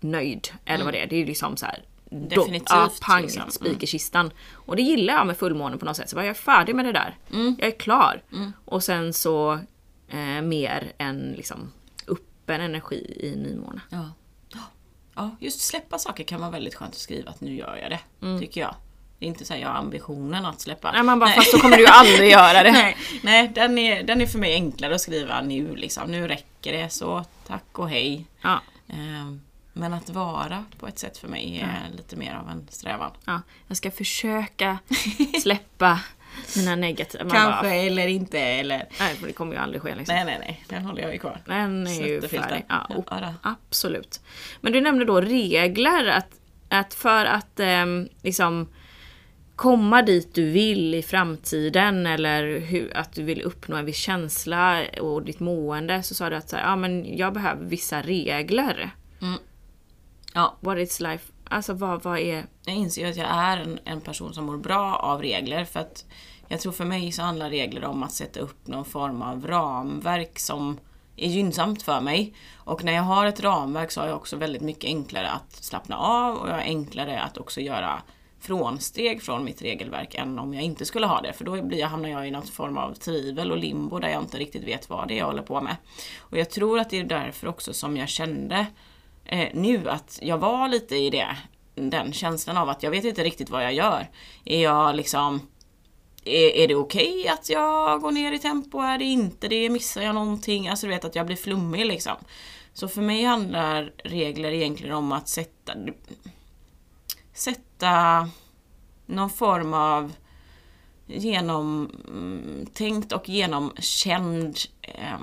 nöjd. Eller mm. vad det är. Det är liksom så här, Definitivt. Då, ja, pang, liksom. spik i kistan. Och det gillar jag med fullmånen på något sätt. Så jag är färdig med det där. Mm. Jag är klar. Mm. Och sen så eh, mer en liksom öppen energi i nymåne. Ja. ja, just släppa saker kan vara väldigt skönt att skriva att nu gör jag det. Mm. Tycker jag. Det är inte så att jag har ambitionen att släppa. Nej man bara, Nej. fast då kommer du ju aldrig göra det. Nej, Nej den, är, den är för mig enklare att skriva nu liksom. Nu räcker det så, tack och hej. Ja. Um, men att vara på ett sätt för mig är ja. lite mer av en strävan. Ja, jag ska försöka släppa mina negativa... Kanske bara, eller inte eller... Nej, det kommer ju aldrig ske. Liksom. Nej, nej, nej. Den håller jag ju kvar. Den är ju färdig. Ja, ja, absolut. Men du nämnde då regler. Att, att för att eh, liksom komma dit du vill i framtiden eller hur, att du vill uppnå en viss känsla och ditt mående så sa du att så här, ja, men jag behöver vissa regler. Ja. What is life? Alltså vad, vad är... Jag inser ju att jag är en, en person som mår bra av regler för att jag tror för mig så handlar regler om att sätta upp någon form av ramverk som är gynnsamt för mig. Och när jag har ett ramverk så har jag också väldigt mycket enklare att slappna av och jag har enklare att också göra frånsteg från mitt regelverk än om jag inte skulle ha det. För då blir jag, hamnar jag i någon form av tvivel och limbo där jag inte riktigt vet vad det är jag håller på med. Och jag tror att det är därför också som jag kände eh, nu att jag var lite i det, den känslan av att jag vet inte riktigt vad jag gör. Är jag liksom är, är det okej okay att jag går ner i tempo? Är det inte det? Missar jag någonting? Alltså du vet att jag blir flummig liksom. Så för mig handlar regler egentligen om att sätta sätta någon form av genomtänkt och genomkänd eh,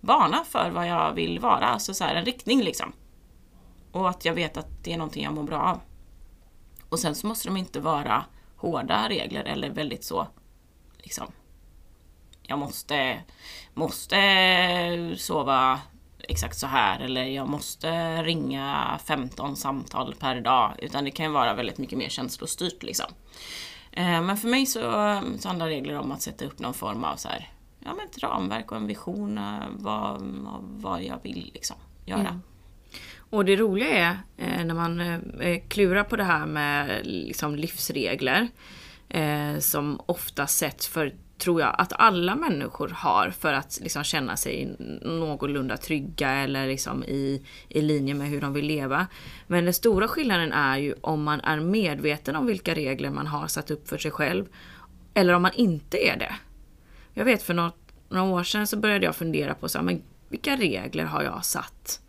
bana för vad jag vill vara. Alltså så här, en riktning liksom. Och att jag vet att det är någonting jag mår bra av. Och sen så måste de inte vara hårda regler eller väldigt så liksom jag måste, måste sova exakt så här eller jag måste ringa 15 samtal per dag. Utan det kan ju vara väldigt mycket mer känslostyrt liksom. Eh, men för mig så, så handlar regler om att sätta upp någon form av så här, ja, men ett ramverk och en vision av vad, vad jag vill liksom göra. Mm. Och det roliga är eh, när man eh, klurar på det här med liksom, livsregler eh, som ofta sätts för tror jag att alla människor har för att liksom känna sig någorlunda trygga eller liksom i, i linje med hur de vill leva. Men den stora skillnaden är ju om man är medveten om vilka regler man har satt upp för sig själv eller om man inte är det. Jag vet för något, några år sedan så började jag fundera på så här, men vilka regler har jag satt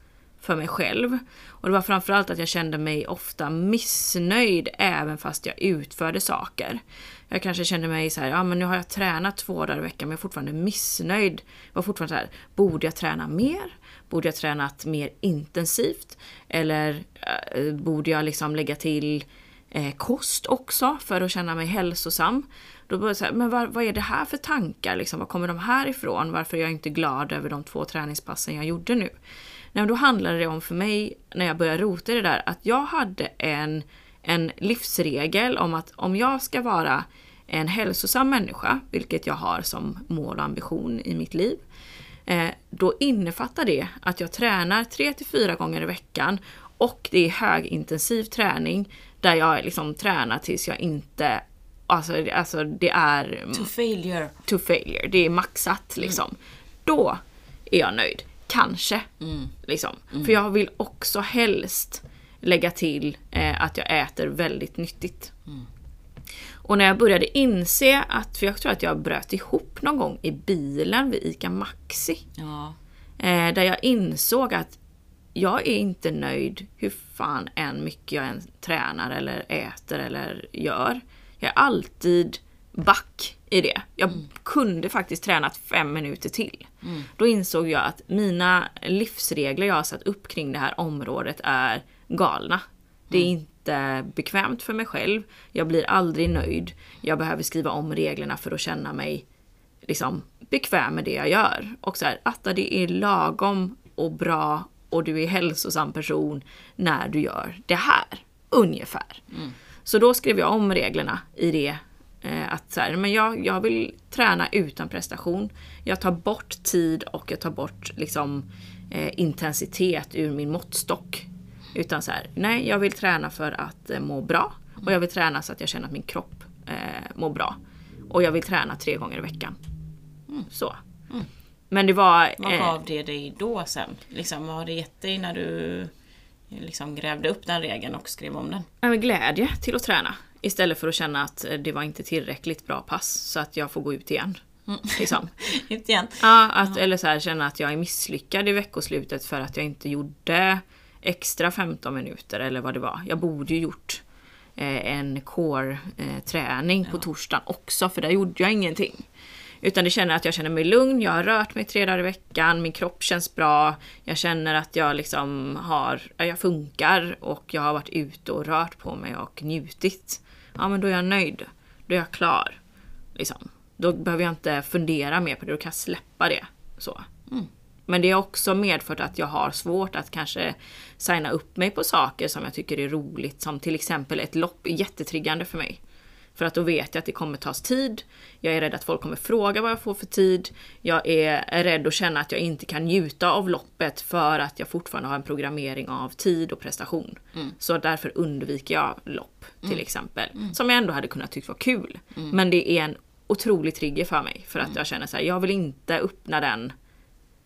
för mig själv. Och det var framförallt att jag kände mig ofta missnöjd även fast jag utförde saker. Jag kanske kände mig så här, ja men nu har jag tränat två dagar i veckan men jag är fortfarande missnöjd. Jag var fortfarande så här, borde jag träna mer? Borde jag tränat mer intensivt? Eller eh, borde jag liksom lägga till eh, kost också för att känna mig hälsosam? Då började jag säga, men vad, vad, är det här för tankar? Liksom, var kommer de här ifrån? Varför är jag inte glad över de två träningspassen jag gjorde nu? Nej, då handlade det om för mig, när jag började rota i det där, att jag hade en, en livsregel om att om jag ska vara en hälsosam människa, vilket jag har som mål och ambition i mitt liv, eh, då innefattar det att jag tränar 3 till 4 gånger i veckan och det är högintensiv träning där jag liksom tränar tills jag inte Alltså, alltså det är... To failure. To failure. Det är maxat liksom. Mm. Då är jag nöjd. Kanske. Mm. Liksom. Mm. För jag vill också helst lägga till eh, att jag äter väldigt nyttigt. Mm. Och när jag började inse att, för jag tror att jag bröt ihop någon gång i bilen vid ICA Maxi. Ja. Eh, där jag insåg att jag är inte nöjd hur fan än mycket jag än tränar eller äter eller gör. Jag är alltid back i det. Jag mm. kunde faktiskt tränat fem minuter till. Mm. Då insåg jag att mina livsregler jag har satt upp kring det här området är galna. Det är mm. inte bekvämt för mig själv. Jag blir aldrig nöjd. Jag behöver skriva om reglerna för att känna mig liksom, bekväm med det jag gör. Och så här, att det är lagom och bra och du är hälsosam person när du gör det här. Ungefär. Mm. Så då skrev jag om reglerna i det. Eh, att så här, men jag, jag vill träna utan prestation. Jag tar bort tid och jag tar bort liksom, eh, intensitet ur min måttstock. Utan så här, nej jag vill träna för att eh, må bra. Och jag vill träna så att jag känner att min kropp eh, mår bra. Och jag vill träna tre gånger i veckan. Mm. Så. Mm. Men det var... Vad gav det dig då sen? Liksom, vad har det gett dig när du liksom grävde upp den regeln och skrev om den? Ja, glädje till att träna. Istället för att känna att det var inte tillräckligt bra pass så att jag får gå ut igen. Mm. Liksom. ut igen? Ja, att, eller så här, känna att jag är misslyckad i veckoslutet för att jag inte gjorde extra 15 minuter eller vad det var. Jag borde ju gjort eh, en core-träning eh, på torsdagen också för där gjorde jag ingenting. Utan det känner att jag känner mig lugn, jag har rört mig tre dagar i veckan, min kropp känns bra, jag känner att jag liksom har, jag funkar och jag har varit ute och rört på mig och njutit. Ja men då är jag nöjd. Då är jag klar. Liksom. Då behöver jag inte fundera mer på det, då kan jag släppa det. Så. Mm. Men det har också medfört att jag har svårt att kanske signa upp mig på saker som jag tycker är roligt. Som till exempel ett lopp är jättetriggande för mig. För att då vet jag att det kommer tas tid. Jag är rädd att folk kommer fråga vad jag får för tid. Jag är rädd att känna att jag inte kan njuta av loppet för att jag fortfarande har en programmering av tid och prestation. Mm. Så därför undviker jag lopp till mm. exempel. Mm. Som jag ändå hade kunnat tycka var kul. Mm. Men det är en otrolig trigger för mig. För att mm. jag känner så här, jag vill inte öppna den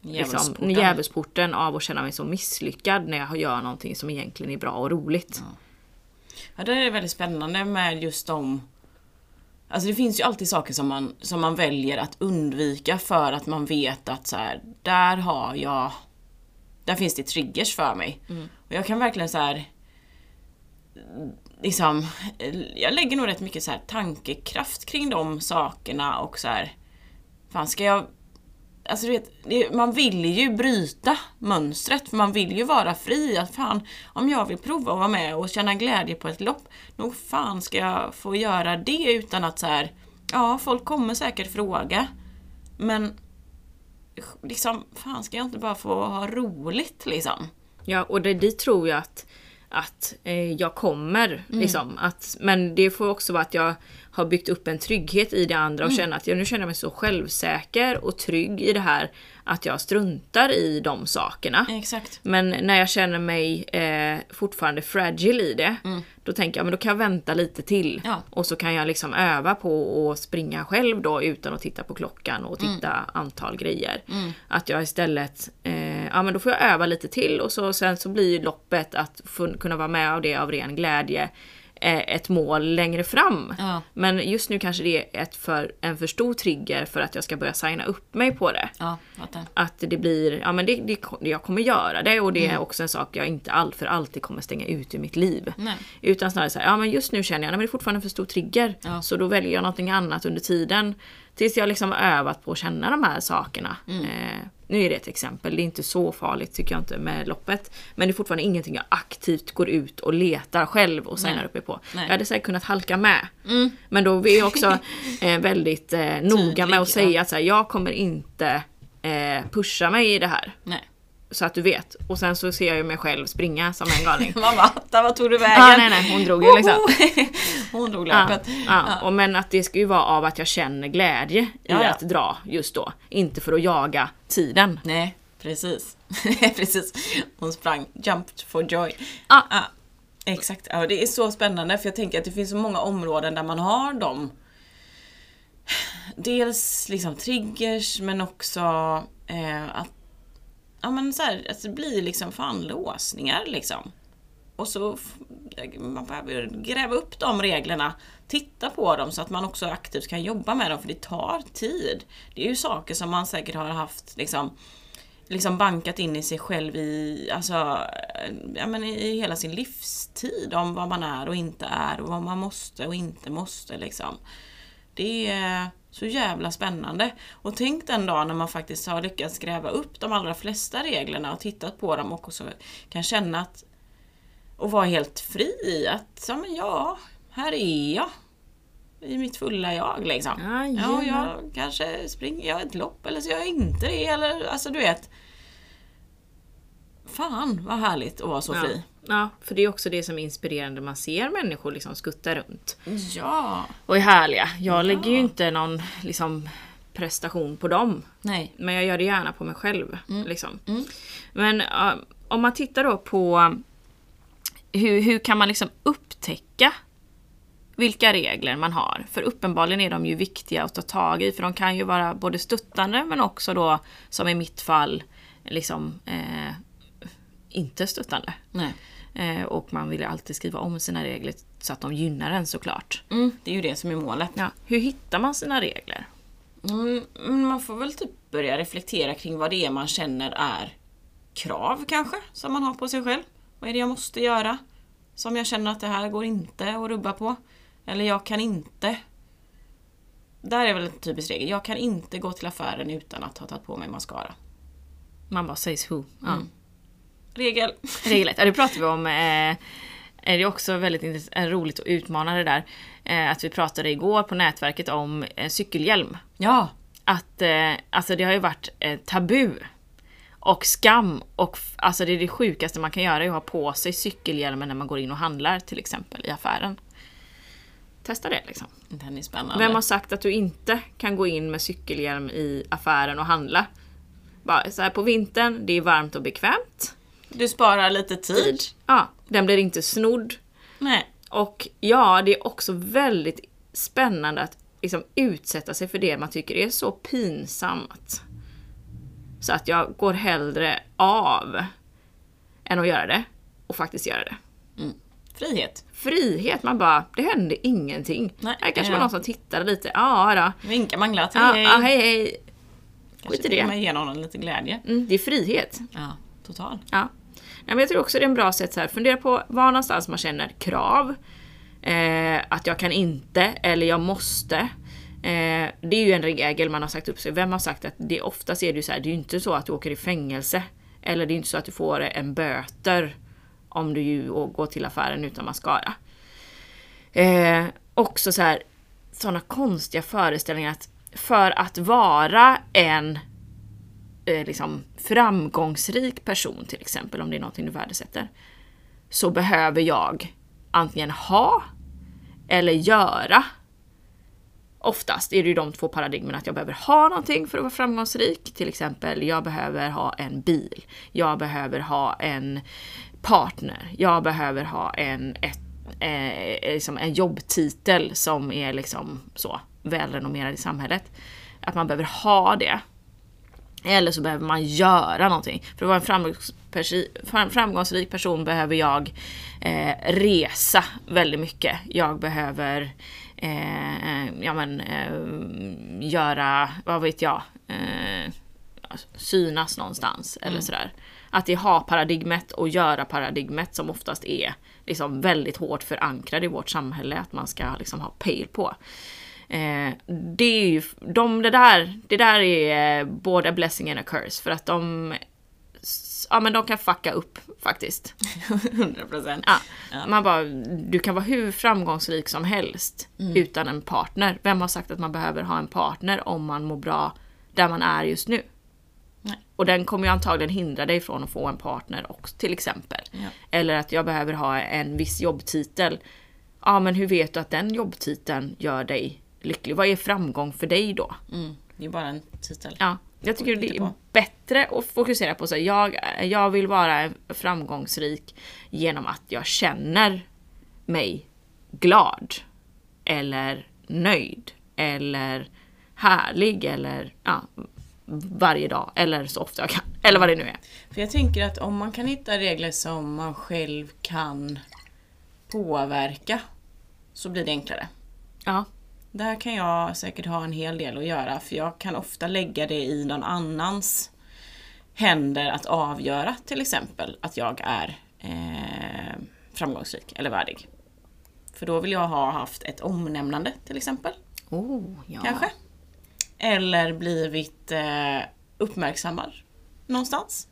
liksom, djävulsporten av att känna mig så misslyckad när jag gör någonting som egentligen är bra och roligt. Ja. Ja, det är väldigt spännande med just de Alltså det finns ju alltid saker som man, som man väljer att undvika för att man vet att så här, där har jag... Där finns det triggers för mig. Mm. Och jag kan verkligen så här, Liksom, jag lägger nog rätt mycket så här tankekraft kring de sakerna och så här, Fan ska jag Alltså du vet, man vill ju bryta mönstret för man vill ju vara fri. Att fan, om jag vill prova att vara med och känna glädje på ett lopp, nog fan ska jag få göra det utan att så här, ja folk kommer säkert fråga. Men liksom, fan ska jag inte bara få ha roligt liksom? Ja, och det, dit tror jag att att eh, jag kommer. Mm. Liksom, att, men det får också vara att jag har byggt upp en trygghet i det andra och mm. känner att jag nu känner mig så självsäker och trygg i det här att jag struntar i de sakerna. Exakt. Men när jag känner mig eh, fortfarande fragile i det, mm. då tänker jag men då kan jag vänta lite till. Ja. Och så kan jag liksom öva på att springa själv då utan att titta på klockan och titta mm. antal grejer. Mm. Att jag istället, eh, ja men då får jag öva lite till och så sen så blir loppet att kunna vara med av det av ren glädje ett mål längre fram. Ja. Men just nu kanske det är ett för, en för stor trigger för att jag ska börja signa upp mig på det. Ja. Att det blir, ja men det, det, jag kommer göra det och Mm. det är också en sak jag inte all, för alltid kommer stänga ut ur mitt liv. Nej. Utan snarare så här, ja men just nu känner jag att det är fortfarande en för stor trigger. Ja. Så då väljer jag någonting annat under tiden. Tills jag liksom övat på att känna de här sakerna. Mm. Eh, nu är det ett exempel, det är inte så farligt tycker jag inte med loppet. Men det är fortfarande ingenting jag aktivt går ut och letar själv och signar upp mig på. Nej. Jag hade säkert kunnat halka med. Mm. Men då är jag också eh, väldigt eh, noga med att säga att så här, jag kommer inte eh, pusha mig i det här. Nej. Så att du vet. Och sen så ser jag ju mig själv springa som en galning. Mamma, där vad tog du vägen? Ja, nej, nej, hon drog ju liksom. Hon drog löpet. ja. Och men att det ska ju vara av att jag känner glädje i Ja, ja. att dra just då. Inte för att jaga tiden. Nej, precis. precis. Hon sprang, jumped for joy. Exakt. Ja, det är så spännande för jag tänker att det finns så många områden där man har dem. Dels liksom triggers men också eh, att ja, men så här, alltså, det blir liksom fan låsningar liksom. Och så man behöver gräva upp de reglerna, titta på dem så att man också aktivt kan jobba med dem för det tar tid. Det är ju saker som man säkert har haft liksom liksom bankat in i sig själv i, alltså, eh, ja, men i hela sin livstid om vad man är och inte är och vad man måste och inte måste liksom. Det är så jävla spännande. Och tänk den dag när man faktiskt har lyckats gräva upp de allra flesta reglerna och tittat på dem och också kan känna att och vara helt fri i att, ja men ja, här är jag. I mitt fulla jag liksom. Ja, Jajamän. jag kanske springer jag ett lopp eller så gör jag inte det eller alltså du vet. Fan vad härligt att vara så Ja. fri. Ja, för det är också det som är inspirerande. Man ser människor liksom skutta runt. Ja. Och är härliga. Jag lägger ju inte någon liksom, prestation på dem. Nej. Men jag gör det gärna på mig själv. Liksom. Mm. Men uh, om man tittar då på hur, hur kan man liksom upptäcka vilka regler man har? För uppenbarligen är de ju viktiga att ta tag i för de kan ju vara både stöttande men också då som i mitt fall liksom eh, inte stöttande. Nej. Eh, och man vill ju alltid skriva om sina regler så att de gynnar en såklart. Mm, det är ju det som är målet. Ja, hur hittar man sina regler? Mm, man får väl typ börja reflektera kring vad det är man känner är krav kanske, som man har på sig själv. Vad är det jag måste göra? Som jag känner att det här går inte att rubba på. Eller jag kan inte. Där är väl en typisk regel. Jag kan inte gå till affären utan att ha tagit på mig mascara. Man bara says who. Ja. Mm. Regel. Reglet. Ja, det pratar vi om. Eh, det är också väldigt eh, roligt att utmana det där. Eh, att vi pratade igår på nätverket om eh, cykelhjälm. Ja. Att eh, alltså det har ju varit eh, tabu. Och skam. Och alltså det är det sjukaste man kan göra är att ha på sig cykelhjälmen när man går in och handlar till exempel i affären. Testa det liksom. Den är spännande. Vem har sagt att du inte kan gå in med cykelhjälm i affären och handla? Bara så här på vintern, det är varmt och bekvämt. Du sparar lite tid. Ja, den blir inte snodd. Nej. Och ja, det är också väldigt spännande att liksom utsätta sig för det man tycker är så pinsamt. Så att jag går hellre av än att göra det och faktiskt göra det. Frihet. Frihet, man bara, det hände ingenting. Nej, här kanske ja. var någon som tittade lite, ja då. Vinka man glatt. Ja, Hej, ja, hej hej. Kanske Skit i det. med ge någon lite glädje. Mm, det är frihet. Ja, total. Ja. Men jag tror också det är en bra sätt att fundera på var någonstans man känner krav. Eh, att jag kan inte eller jag måste. Eh, det är ju en regel man har sagt upp sig. Vem har sagt att det oftast är det ju så här, det är ju inte så att du åker i fängelse. Eller det är inte så att du får en böter om du ju går till affären utan mascara. Eh, också så här sådana konstiga föreställningar att för att vara en eh, liksom framgångsrik person till exempel, om det är någonting du värdesätter, så behöver jag antingen ha eller göra. Oftast är det ju de två paradigmen att jag behöver ha någonting för att vara framgångsrik. Till exempel, jag behöver ha en bil. Jag behöver ha en partner. Jag behöver ha en, ett, eh, liksom en jobbtitel som är liksom så välrenommerad i samhället. Att man behöver ha det. Eller så behöver man göra någonting. För att vara en framgångspersi- framgångsrik person behöver jag eh, resa väldigt mycket. Jag behöver eh, ja, men, eh, göra, vad vet jag, eh, synas någonstans eller sådär. Att det har paradigmet och göra paradigmet som oftast är liksom väldigt hårt förankrad i vårt samhälle att man ska liksom ha pejl på. Eh, det är ju, de, det, där, det där är eh, både blessing and a curse för att de, ja men de kan fucka upp faktiskt. 100%. Ja. Man bara, du kan vara hur framgångsrik som helst utan en partner. Vem har sagt att man behöver ha en partner om man mår bra där man är just nu? Nej. Och den kommer ju antagligen hindra dig från att få en partner också till exempel. Ja. Eller att jag behöver ha en viss jobbtitel. Ja men hur vet du att den jobbtiteln gör dig lycklig? Vad är framgång för dig då? Mm. Det är bara en titel. Ja, jag tycker det är bättre att fokusera på så här, jag, jag vill vara framgångsrik genom att jag känner mig glad. Eller nöjd. Eller härlig. Eller ja, varje dag. Eller så ofta jag kan. Eller vad det nu är. För jag tänker att om man kan hitta regler som man själv kan påverka så blir det enklare. Ja, Där kan jag säkert ha en hel del att göra för jag kan ofta lägga det i någon annans händer att avgöra till exempel att jag är eh, framgångsrik eller värdig. För då vill jag ha haft ett omnämnande till exempel. oh, ja. Kanske. Eller blivit eh, uppmärksammad någonstans.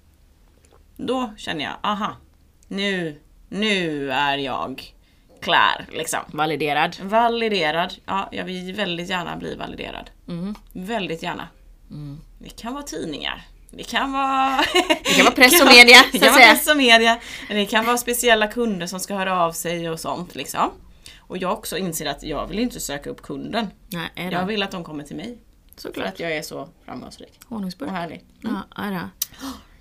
Då känner jag, aha, nu, nu är jag klar liksom. Validerad. Validerad. Ja, jag vill väldigt gärna bli validerad. Mm. Väldigt gärna. Det kan vara tidningar. Det kan vara... Det kan vara press och media, Det kan vara press och media. Det kan vara speciella kunder som ska höra av sig och sånt liksom. Och jag också inser att jag vill inte söka upp kunden. Nej, Jag vill att de kommer till mig. För Såklart. att jag är så framgångsrik Honungsburk. och härlig. Ja, är det.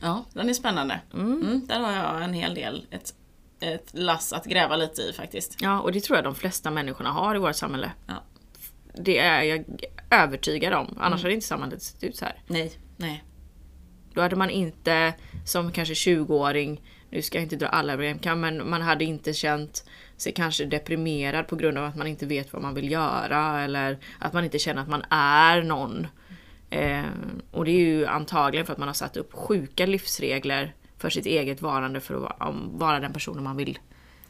Ja, den är spännande. Mm, där har jag en hel del, ett, ett lass att gräva lite i faktiskt. Ja, och det tror jag de flesta människorna har i vårt samhälle. Ja. Det är jag övertygad om. Annars hade inte samhället sett ut så här. Nej, nej. Då hade man inte som kanske 20-åring, nu ska jag inte dra alla över men man hade inte känt sig kanske deprimerad på grund av att man inte vet vad man vill göra eller att man inte känner att man är någon. Eh, och det är ju antagligen för att man har satt upp sjuka livsregler för sitt eget varande för att vara, den personen man vill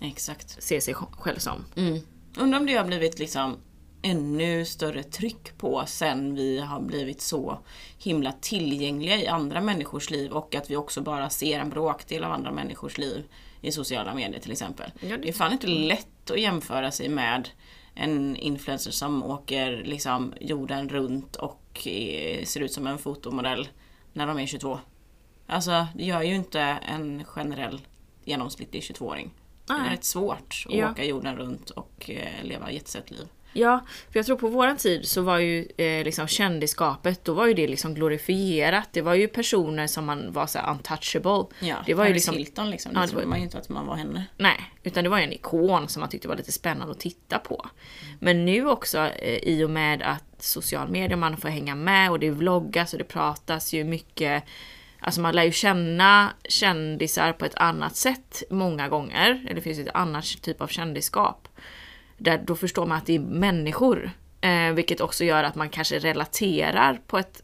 Exakt. se sig själv som. Mm. Undrar om det har blivit liksom ännu större tryck på sen vi har blivit så himla tillgängliga i andra människors liv och att vi också bara ser en bråkdel av andra människors liv i sociala medier till exempel. Ja, det- Det är fan inte lätt att jämföra sig med en influencer som åker liksom jorden runt och eh, ser ut som en fotomodell när de är 22. Alltså det gör ju inte en generell genomsnittlig 22-åring. Det är rätt svårt att Ja. åka jorden runt och eh, leva jetset liv. Ja, för jag tror på våran tid så var ju eh, liksom kändisskapet, då var ju det liksom glorifierat. Det var ju personer som man var så här untouchable. Ja, det var ju Paris liksom, Hilton liksom, Ja, det det trodde man ju inte att man var henne. nej, utan det var ju en ikon som man tyckte var lite spännande att titta på. Men nu också eh, i och med att social media, man får hänga med och det vloggas och det pratas ju mycket Alltså man lär ju känna kändisar på ett annat sätt många gånger. Eller det finns ett annat typ av kändisskap. Där, då förstår man att det är människor. Eh, vilket också gör att man kanske relaterar på ett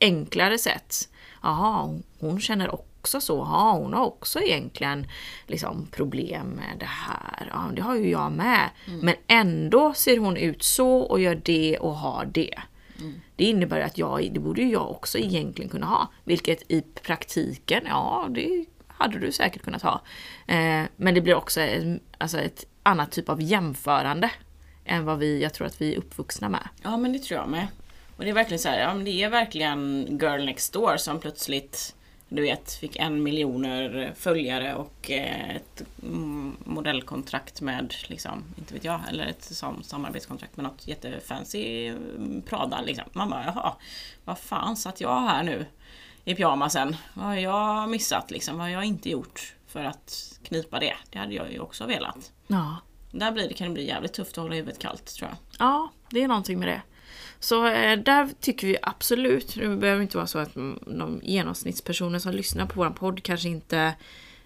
enklare sätt. Jaha, hon, känner också så. Ja, hon har också egentligen liksom, problem med det här. Ja, det har ju jag med. Men ändå ser hon ut så och gör det och har det. Det innebär att jag, det borde ju jag också egentligen kunna ha. Vilket i praktiken, ja det hade du säkert kunnat ha. Eh, men det blir också en, alltså ett annat typ av jämförande än vad vi, jag tror att vi är uppvuxna med. Ja men det tror jag med. Och det är verkligen så här, ja men det är verkligen girl next door som plötsligt du vet, fick en miljoner följare och eh, ett modellkontrakt med, liksom, inte vet jag, eller ett sam samarbetskontrakt med något jättefancy mm, Prada. Liksom. Man bara, jaha, vad fan satt jag här nu i pyjamasen? Vad har jag missat liksom? Vad har jag inte gjort för att knipa det? Det hade jag ju också velat. Ja. Där blir det, kan det bli jävligt tufft att hålla huvudet kallt tror jag. Ja, det är någonting med det. Så eh, där tycker vi absolut, det behöver inte vara så att de genomsnittspersoner som lyssnar på vår podd kanske inte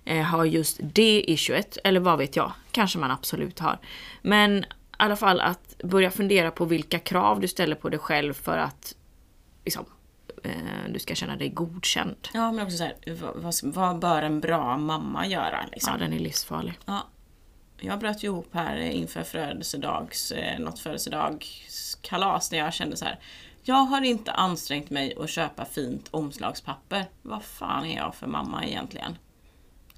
eh, har just det issuet, eller vad vet jag, kanske man absolut har. Men i alla fall att börja fundera på vilka krav du ställer på dig själv för att liksom, eh, du ska känna dig godkänd. Ja, men också så här, vad, vad, vad bör en bra mamma göra? Liksom? Ja, den är livsfarlig. Ja. Jag bröt ju ihop här inför födelsedags, eh, något födelsedagskalas när jag kände så här. Jag har inte ansträngt mig att köpa fint omslagspapper. Vad fan är jag för mamma egentligen?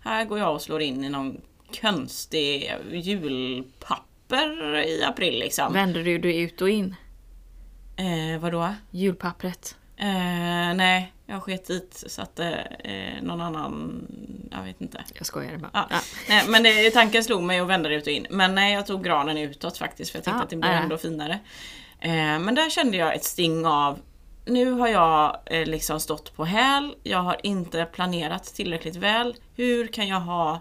Här går jag och slår in i någon konstig julpapper i april liksom. Vänder du dig ut och in? Eh, vadå? Julpappret. Eh, nej, jag sket dit satte eh, någon annan, jag vet inte. Jag skojar bara. Ja. Nej, men det, tanken slog mig att vända det ut och in. Men nej, jag tog granen utåt faktiskt för jag tänkte Ja, att det blir ändå finare. Eh, men där kände jag ett sting av nu har jag eh, liksom stått på häl, jag har inte planerat tillräckligt väl. Hur kan jag ha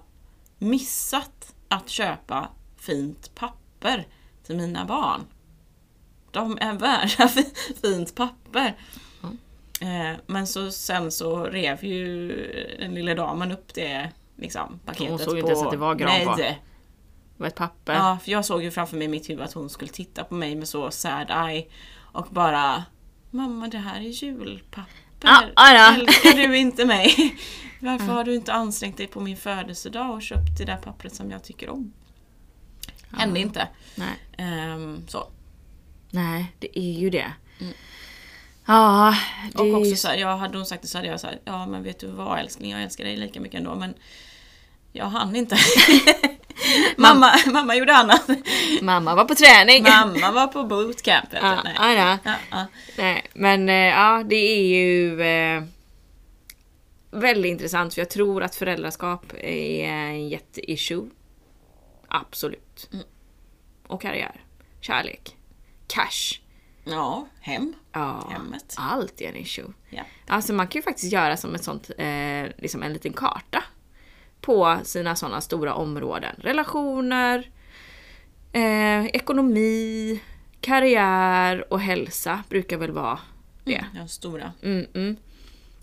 missat att köpa fint papper till mina barn? De är värda fint papper. Eh, men så, sen så rev ju den lilla damen upp det liksom, paketet såg ju inte ens att det var gran Nej, det- var ett papper. Ja, för jag såg ju framför mig i mitt huvud att hon skulle titta på mig med så sad eye och bara Mamma, det här är julpapper. Ja, ja då. Älskar du inte mig? Varför har du inte ansträngt dig på min födelsedag och köpt det där pappret som jag tycker om? Hände inte. Nej. Ehm, så. Nej, det är ju det. Ja, det Och också så här, jag hade hon sagt det så hade jag här, ja men vet du vad älskling, jag älskar dig lika mycket ändå men jag hann inte. mamma, mamma gjorde annat. Mamma var på träning. mamma var på bootcamp. Ja, Nej. ja, ja. Ja, ja. Nej, men eh, ja, det är ju eh, väldigt intressant för jag tror att föräldraskap är en jätteissue. Absolut. Mm. Och karriär. Kärlek. Cash. Ja, hem. Ja, Hemmet. allt är en issue. Ja. Alltså man kan ju faktiskt göra som ett sånt, eh, liksom en liten karta. På sina sådana stora områden. Relationer, eh, ekonomi, karriär och hälsa brukar väl vara det. Ja, stora. Mm, mm.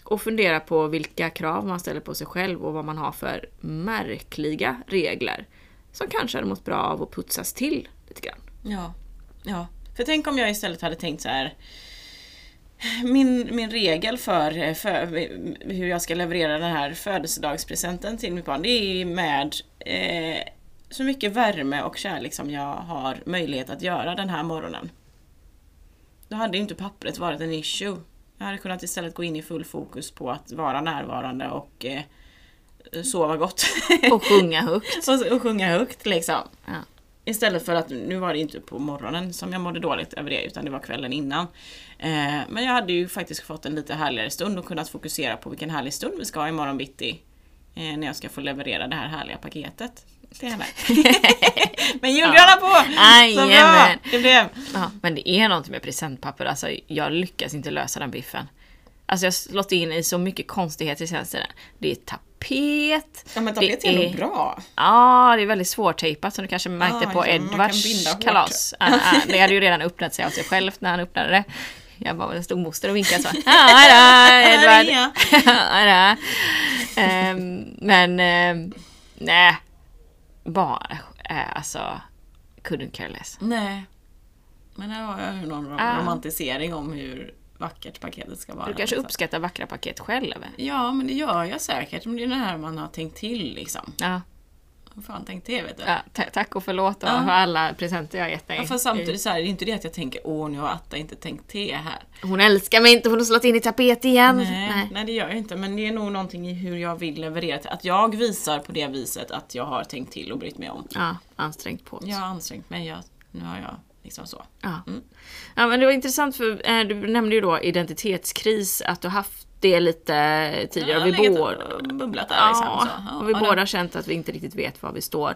Och fundera på vilka krav man ställer på sig själv och vad man har för märkliga regler. Som kanske hade mått bra av att putsas till lite grann. Ja. ja. För tänk om jag istället hade tänkt så här. Min, min regel för, för hur jag ska leverera den här födelsedagspresenten till mitt barn, det är med eh, så mycket värme och kärlek som jag har möjlighet att göra den här morgonen. Då hade ju inte pappret varit en issue. Jag hade kunnat istället gå in i full fokus på att vara närvarande och eh, sova gott. Och sjunga högt. och, och sjunga högt liksom. Ja. Istället för att, nu var det inte på morgonen som jag mådde dåligt över det, utan det var kvällen innan. Eh, men jag hade ju faktiskt fått en lite härligare stund och kunnat fokusera på vilken härlig stund vi ska ha imorgon bitti. Eh, när jag ska få leverera det här härliga paketet till henne. men julgranar på! Så bra! Det blev... Ja, men det är någonting med presentpapper. Alltså, jag lyckas inte lösa den biffen. Alltså jag har slått in i så mycket konstigheter senaste tiden. Det är tapet. Ja men tapet är det nog bra. Ja, det är väldigt svårtejpat som du kanske märkte Ja, på ja, Edvards kalas. Ah, ah, det hade ju redan öppnat sig av sig självt när han öppnade det. Jag bara, det stod moster och vinkade så. Ah, da, Edvard! Ah, da. Ehm, men, um, nej. Bara, äh, alltså, couldn't care less. Nej. Men här har jag någon rom- Ah. romantisering om hur vackert paketet ska vara. Du kanske liksom. uppskattar vackra paket själv? Ja, men det gör jag säkert. Men det är det här man har tänkt till liksom. Ja. Vad fan tänkt det vet du? ja ta- tack och förlåt Ja. för alla presenter jag har gett dig. Ja, fast samtidigt så här, det är inte det att jag tänker åh nu har Atta inte tänkt te här. Hon älskar mig inte, hon har slått in i tapet igen. Nej, nej. det gör jag inte. Men det är nog någonting i hur jag vill leverera. Att jag visar på det viset att jag har tänkt till och brytt mig om. Ja, ansträngt på Jag har ansträngt mig. Jag, nu har jag liksom så. Ja. Mm. ja, men det var intressant för eh, du nämnde ju då identitetskris, att du haft det lite tidigare. Har vi och bubblat där liksom. Ja, Så. och vi ja, båda har känt att vi inte riktigt vet var vi står.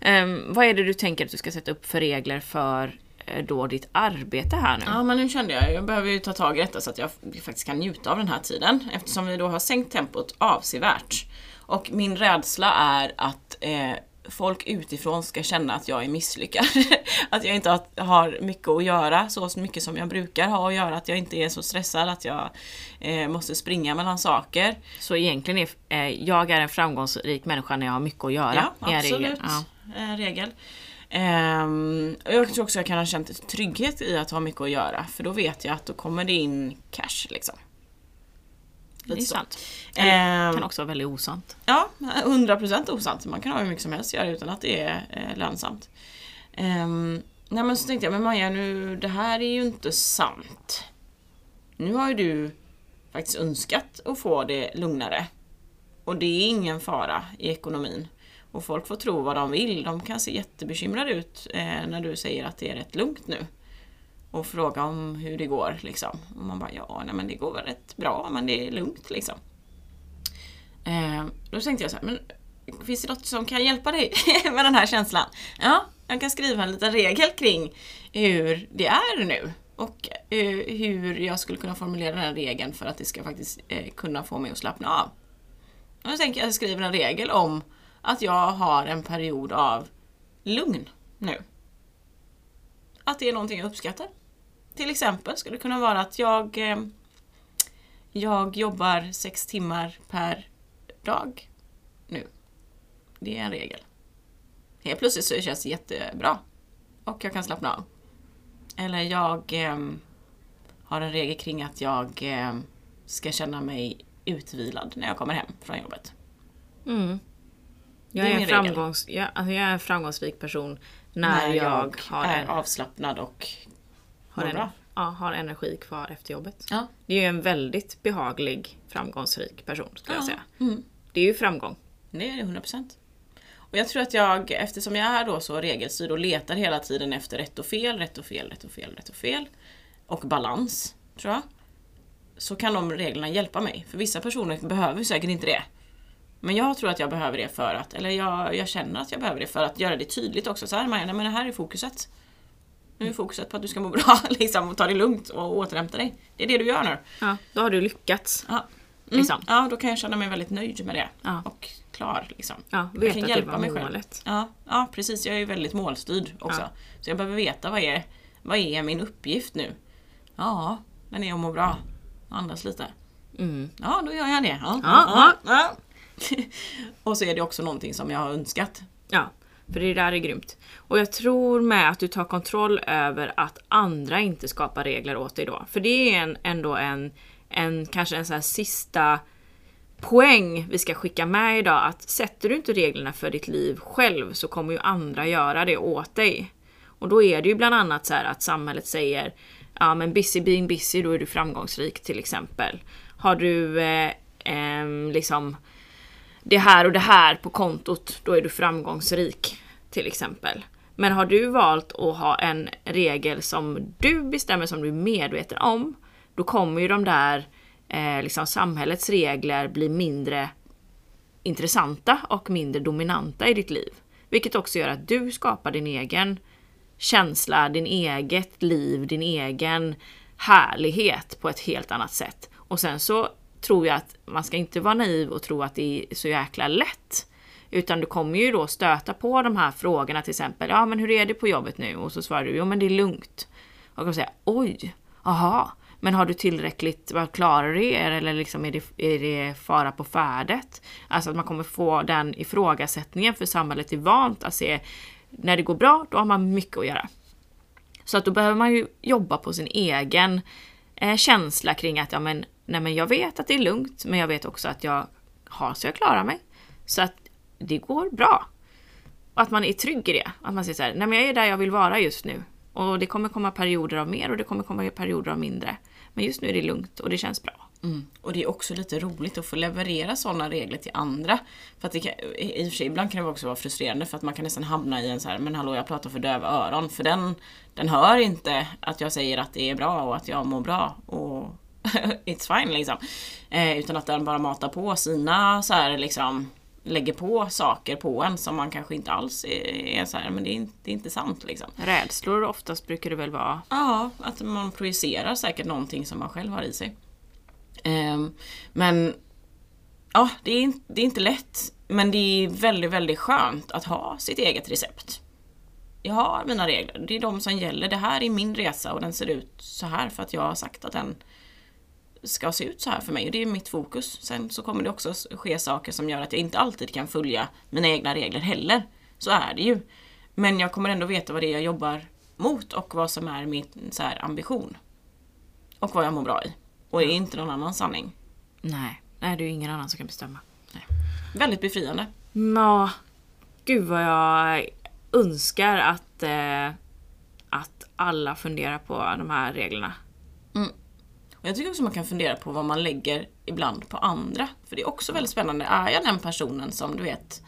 Ehm, vad är det du tänker att du ska sätta upp för regler för eh, då ditt arbete här nu? Ja men nu kände jag, jag behöver ju ta tag i detta så att jag faktiskt kan njuta av den här tiden eftersom vi då har sänkt tempot avsevärt. Och min rädsla är att eh, folk utifrån ska känna att jag är misslyckad. att jag inte har- mycket att göra, så mycket som jag brukar ha att göra. Att jag inte är så stressad, att jag eh, måste springa mellan saker. Så egentligen är eh, jag är en framgångsrik människa när jag har mycket att göra. Ja, regel. absolut. Ja. En regel. Ehm, och jag tror också jag kan ha känt trygghet i att ha mycket att göra. För då vet jag att då kommer det in cash liksom. Det är sant. Ehm, Det kan också vara väldigt osant. Ja, 100% osant. Man kan ha hur mycket som helst att göra utan att det är eh, lönsamt. Um, nej men så tänkte jag, men Maja nu, det här är ju inte sant. Nu har ju du faktiskt önskat att få det lugnare. Och det är ingen fara i ekonomin. Och folk får tro vad de vill. De kan se jättebekymrade ut eh, när du säger att det är rätt lugnt nu. Och fråga om hur det går liksom. Och man bara, ja nej, men det går väl rätt bra men det är lugnt liksom. Eh, då tänkte jag så här, men finns det något som kan hjälpa dig med den här känslan? Ja, jag kan skriva en liten regel kring hur det är nu. Och eh, hur jag skulle kunna formulera den här regeln för att det ska faktiskt eh, kunna få mig att slappna av. Och då tänker jag att jag skriver en regel om att jag har en period av lugn nu. Att det är någonting jag uppskattar. Till exempel skulle det kunna vara att jag, eh, jag jobbar sex timmar per dag nu. Det är en regel. Helt plötsligt så känns det jättebra. Och jag kan slappna av. Eller jag ehm, har en regel kring att jag ehm, ska känna mig utvilad när jag kommer hem från jobbet. Mm. Jag, är är en framgångs, jag, alltså jag är en framgångsrik person när, jag, har, är en, avslappnad och har, en, ja, har energi kvar efter jobbet. Ja. Det är ju en väldigt behaglig, framgångsrik person skulle jag Ja. säga. Mm. Det är ju framgång. Det är det 100%. Och jag tror att jag, eftersom jag är då så regelstyrd och letar hela tiden efter rätt och fel, rätt och fel, rätt och fel, rätt och fel. Och balans, tror jag. Så kan de reglerna hjälpa mig. För vissa personer behöver säkert inte det. Men jag tror att jag behöver det för att, eller jag, jag känner att jag behöver det för att göra det tydligt också. Så här, Maja, men det här är fokuset. Nu är fokuset på att du ska må bra, liksom, och ta det lugnt och återhämta dig. Det är det du gör nu. Ja, då har du lyckats. Ja. Mm. Liksom. ja, då kan jag känna mig väldigt nöjd med det. Ja. Och klar liksom. Ja, Jag kan hjälpa mig själv. Ja, ja, precis. Jag är ju väldigt målstyrd också. Ja. Så jag behöver veta vad är, vad är min uppgift nu? Ja, den är att må bra. Andas lite. Mm. Ja, då gör jag det. Ja, Ja, ja. Och så är det också någonting som jag har önskat. Ja, för det där är grymt. Och jag tror med att du tar kontroll över att andra inte skapar regler åt dig då. För det är en, ändå en, en kanske en sån här sista poäng vi ska skicka med idag. Att sätter du inte reglerna för ditt liv själv så kommer ju andra göra det åt dig. Och då är det ju bland annat så här att samhället säger Ja men busy being busy, då är du framgångsrik till exempel. Har du eh, eh, liksom det här och det här på kontot, då är du framgångsrik. Till exempel. Men har du valt att ha en regel som du bestämmer som du är medveten om, då kommer ju de där eh, liksom samhällets regler bli mindre intressanta och mindre dominanta i ditt liv. Vilket också gör att du skapar din egen känsla, din eget liv, din egen härlighet på ett helt annat sätt. Och sen så tror jag att man ska inte vara naiv och tro att det är så jäkla lätt. Utan du kommer ju då stöta på de här frågorna till exempel. Ja men hur är det på jobbet nu? Och så svarar du, jo men det är lugnt. Och de kan säga, oj, aha. Men har du tillräckligt, vad klarar du er? Eller liksom är det, är det fara på färdet? Alltså att man kommer få den ifrågasättningen för samhället är vant att se när det går bra, då har man mycket att göra. Så att då behöver man ju jobba på sin egen eh, känsla kring att ja, men, nej, men jag vet att det är lugnt, men jag vet också att jag har så jag klarar mig. Så att det går bra. Och att man är trygg i det. Att man säger så här, nej men jag är där jag vill vara just nu. Och det kommer komma perioder av mer och det kommer komma perioder av mindre. Men just nu är det lugnt och det känns bra. Mm. Och det är också lite roligt att få leverera sådana regler till andra. För att det kan, i och för sig, ibland kan det också vara frustrerande för att man kan nästan hamna i en så här, men hallå jag pratar för döva öron. För den, den hör inte att jag säger att det är bra och att jag mår bra. Och it's fine liksom. Eh, utan att den bara matar på sina så här liksom lägger på saker på en som man kanske inte alls är, är så här, men det är, inte- det är inte sant liksom. Rädslor oftast brukar det väl vara. Ja, att man projicerar säkert någonting som man själv har i sig. Ehm, men Ja, det är, det är inte lätt. Men det är väldigt, väldigt skönt att ha sitt eget recept. Jag har mina regler, det är de som gäller. Det här är min resa och den ser ut så här för att jag har sagt att den ska se ut så här för mig och det är mitt fokus. Sen så kommer det också ske saker som gör att jag inte alltid kan följa mina egna regler heller. Så är det ju. Men jag kommer ändå veta vad det är jag jobbar mot och vad som är min så här, ambition. Och vad jag mår bra i. Och det är inte någon annan sanning. Nej, nej det är ju ingen annan som kan bestämma. Väldigt befriande. Ja, gud vad jag önskar att, eh, att alla funderar på de här reglerna. Och jag tycker också man kan fundera på vad man lägger ibland på andra. För det är också väldigt spännande. Är jag den personen som du vet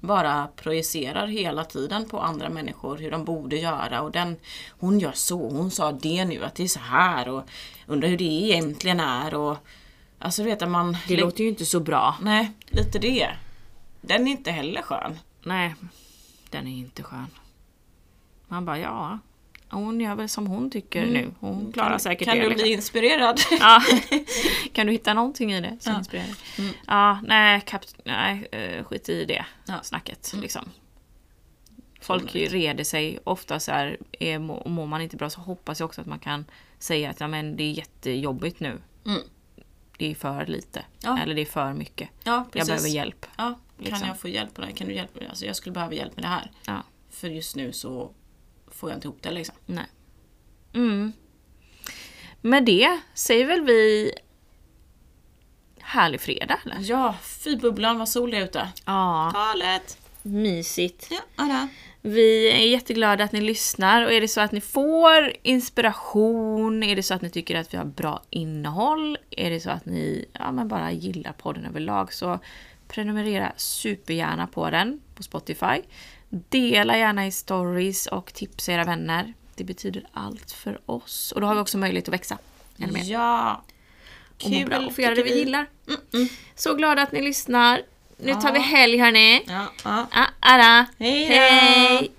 bara projicerar hela tiden på andra människor hur de borde göra och den hon gör så, hon sa det nu att det är så här och undrar hur det egentligen är och alltså du vet att man Det låter ju inte så bra. Nej, lite det. Den är inte heller skön. Nej, den är inte skön. Man bara, ja, hon gör väl som hon tycker nu. Hon klarar säkert Kan det. du liksom. bli inspirerad? Ja. kan du hitta någonting i det som Ja. inspirerar dig? Mm. Ja, nej, kap- nej eh, skit i det Ja. snacket. Mm. Liksom. Folk reder sig. Ofta så här, är, må- mår man inte bra så hoppas jag också att man kan säga att ja, men det är jättejobbigt nu. Mm. Det är för lite. Ja. Eller det är för mycket. Ja, Jag behöver hjälp. Ja, kan liksom. jag få hjälp med det? Kan du hjälpa mig? Alltså jag skulle behöva hjälp med det här. För just nu så får jag inte ihop det liksom. Nej. Mm. Med det säger väl vi härlig fredag eller? Ja, fy bubblan vad sol det är ute. Ja, Galet! mysigt. Ja, ja. Vi är jätteglada att ni lyssnar och är det så att ni får inspiration, är det så att ni tycker att vi har bra innehåll, är det så att ni ja, men bara gillar podden överlag så prenumerera supergärna på den på Spotify. Dela gärna i stories och tipsa era vänner. Det betyder allt för oss. Och då har vi också möjlighet att växa. Ännu mer. Ja. Och må bra och få göra det vi gillar. Mm, mm. Så glada att ni lyssnar. Nu tar vi helg hörni. Ja, ja. Ah, ara. Hej då! Hej!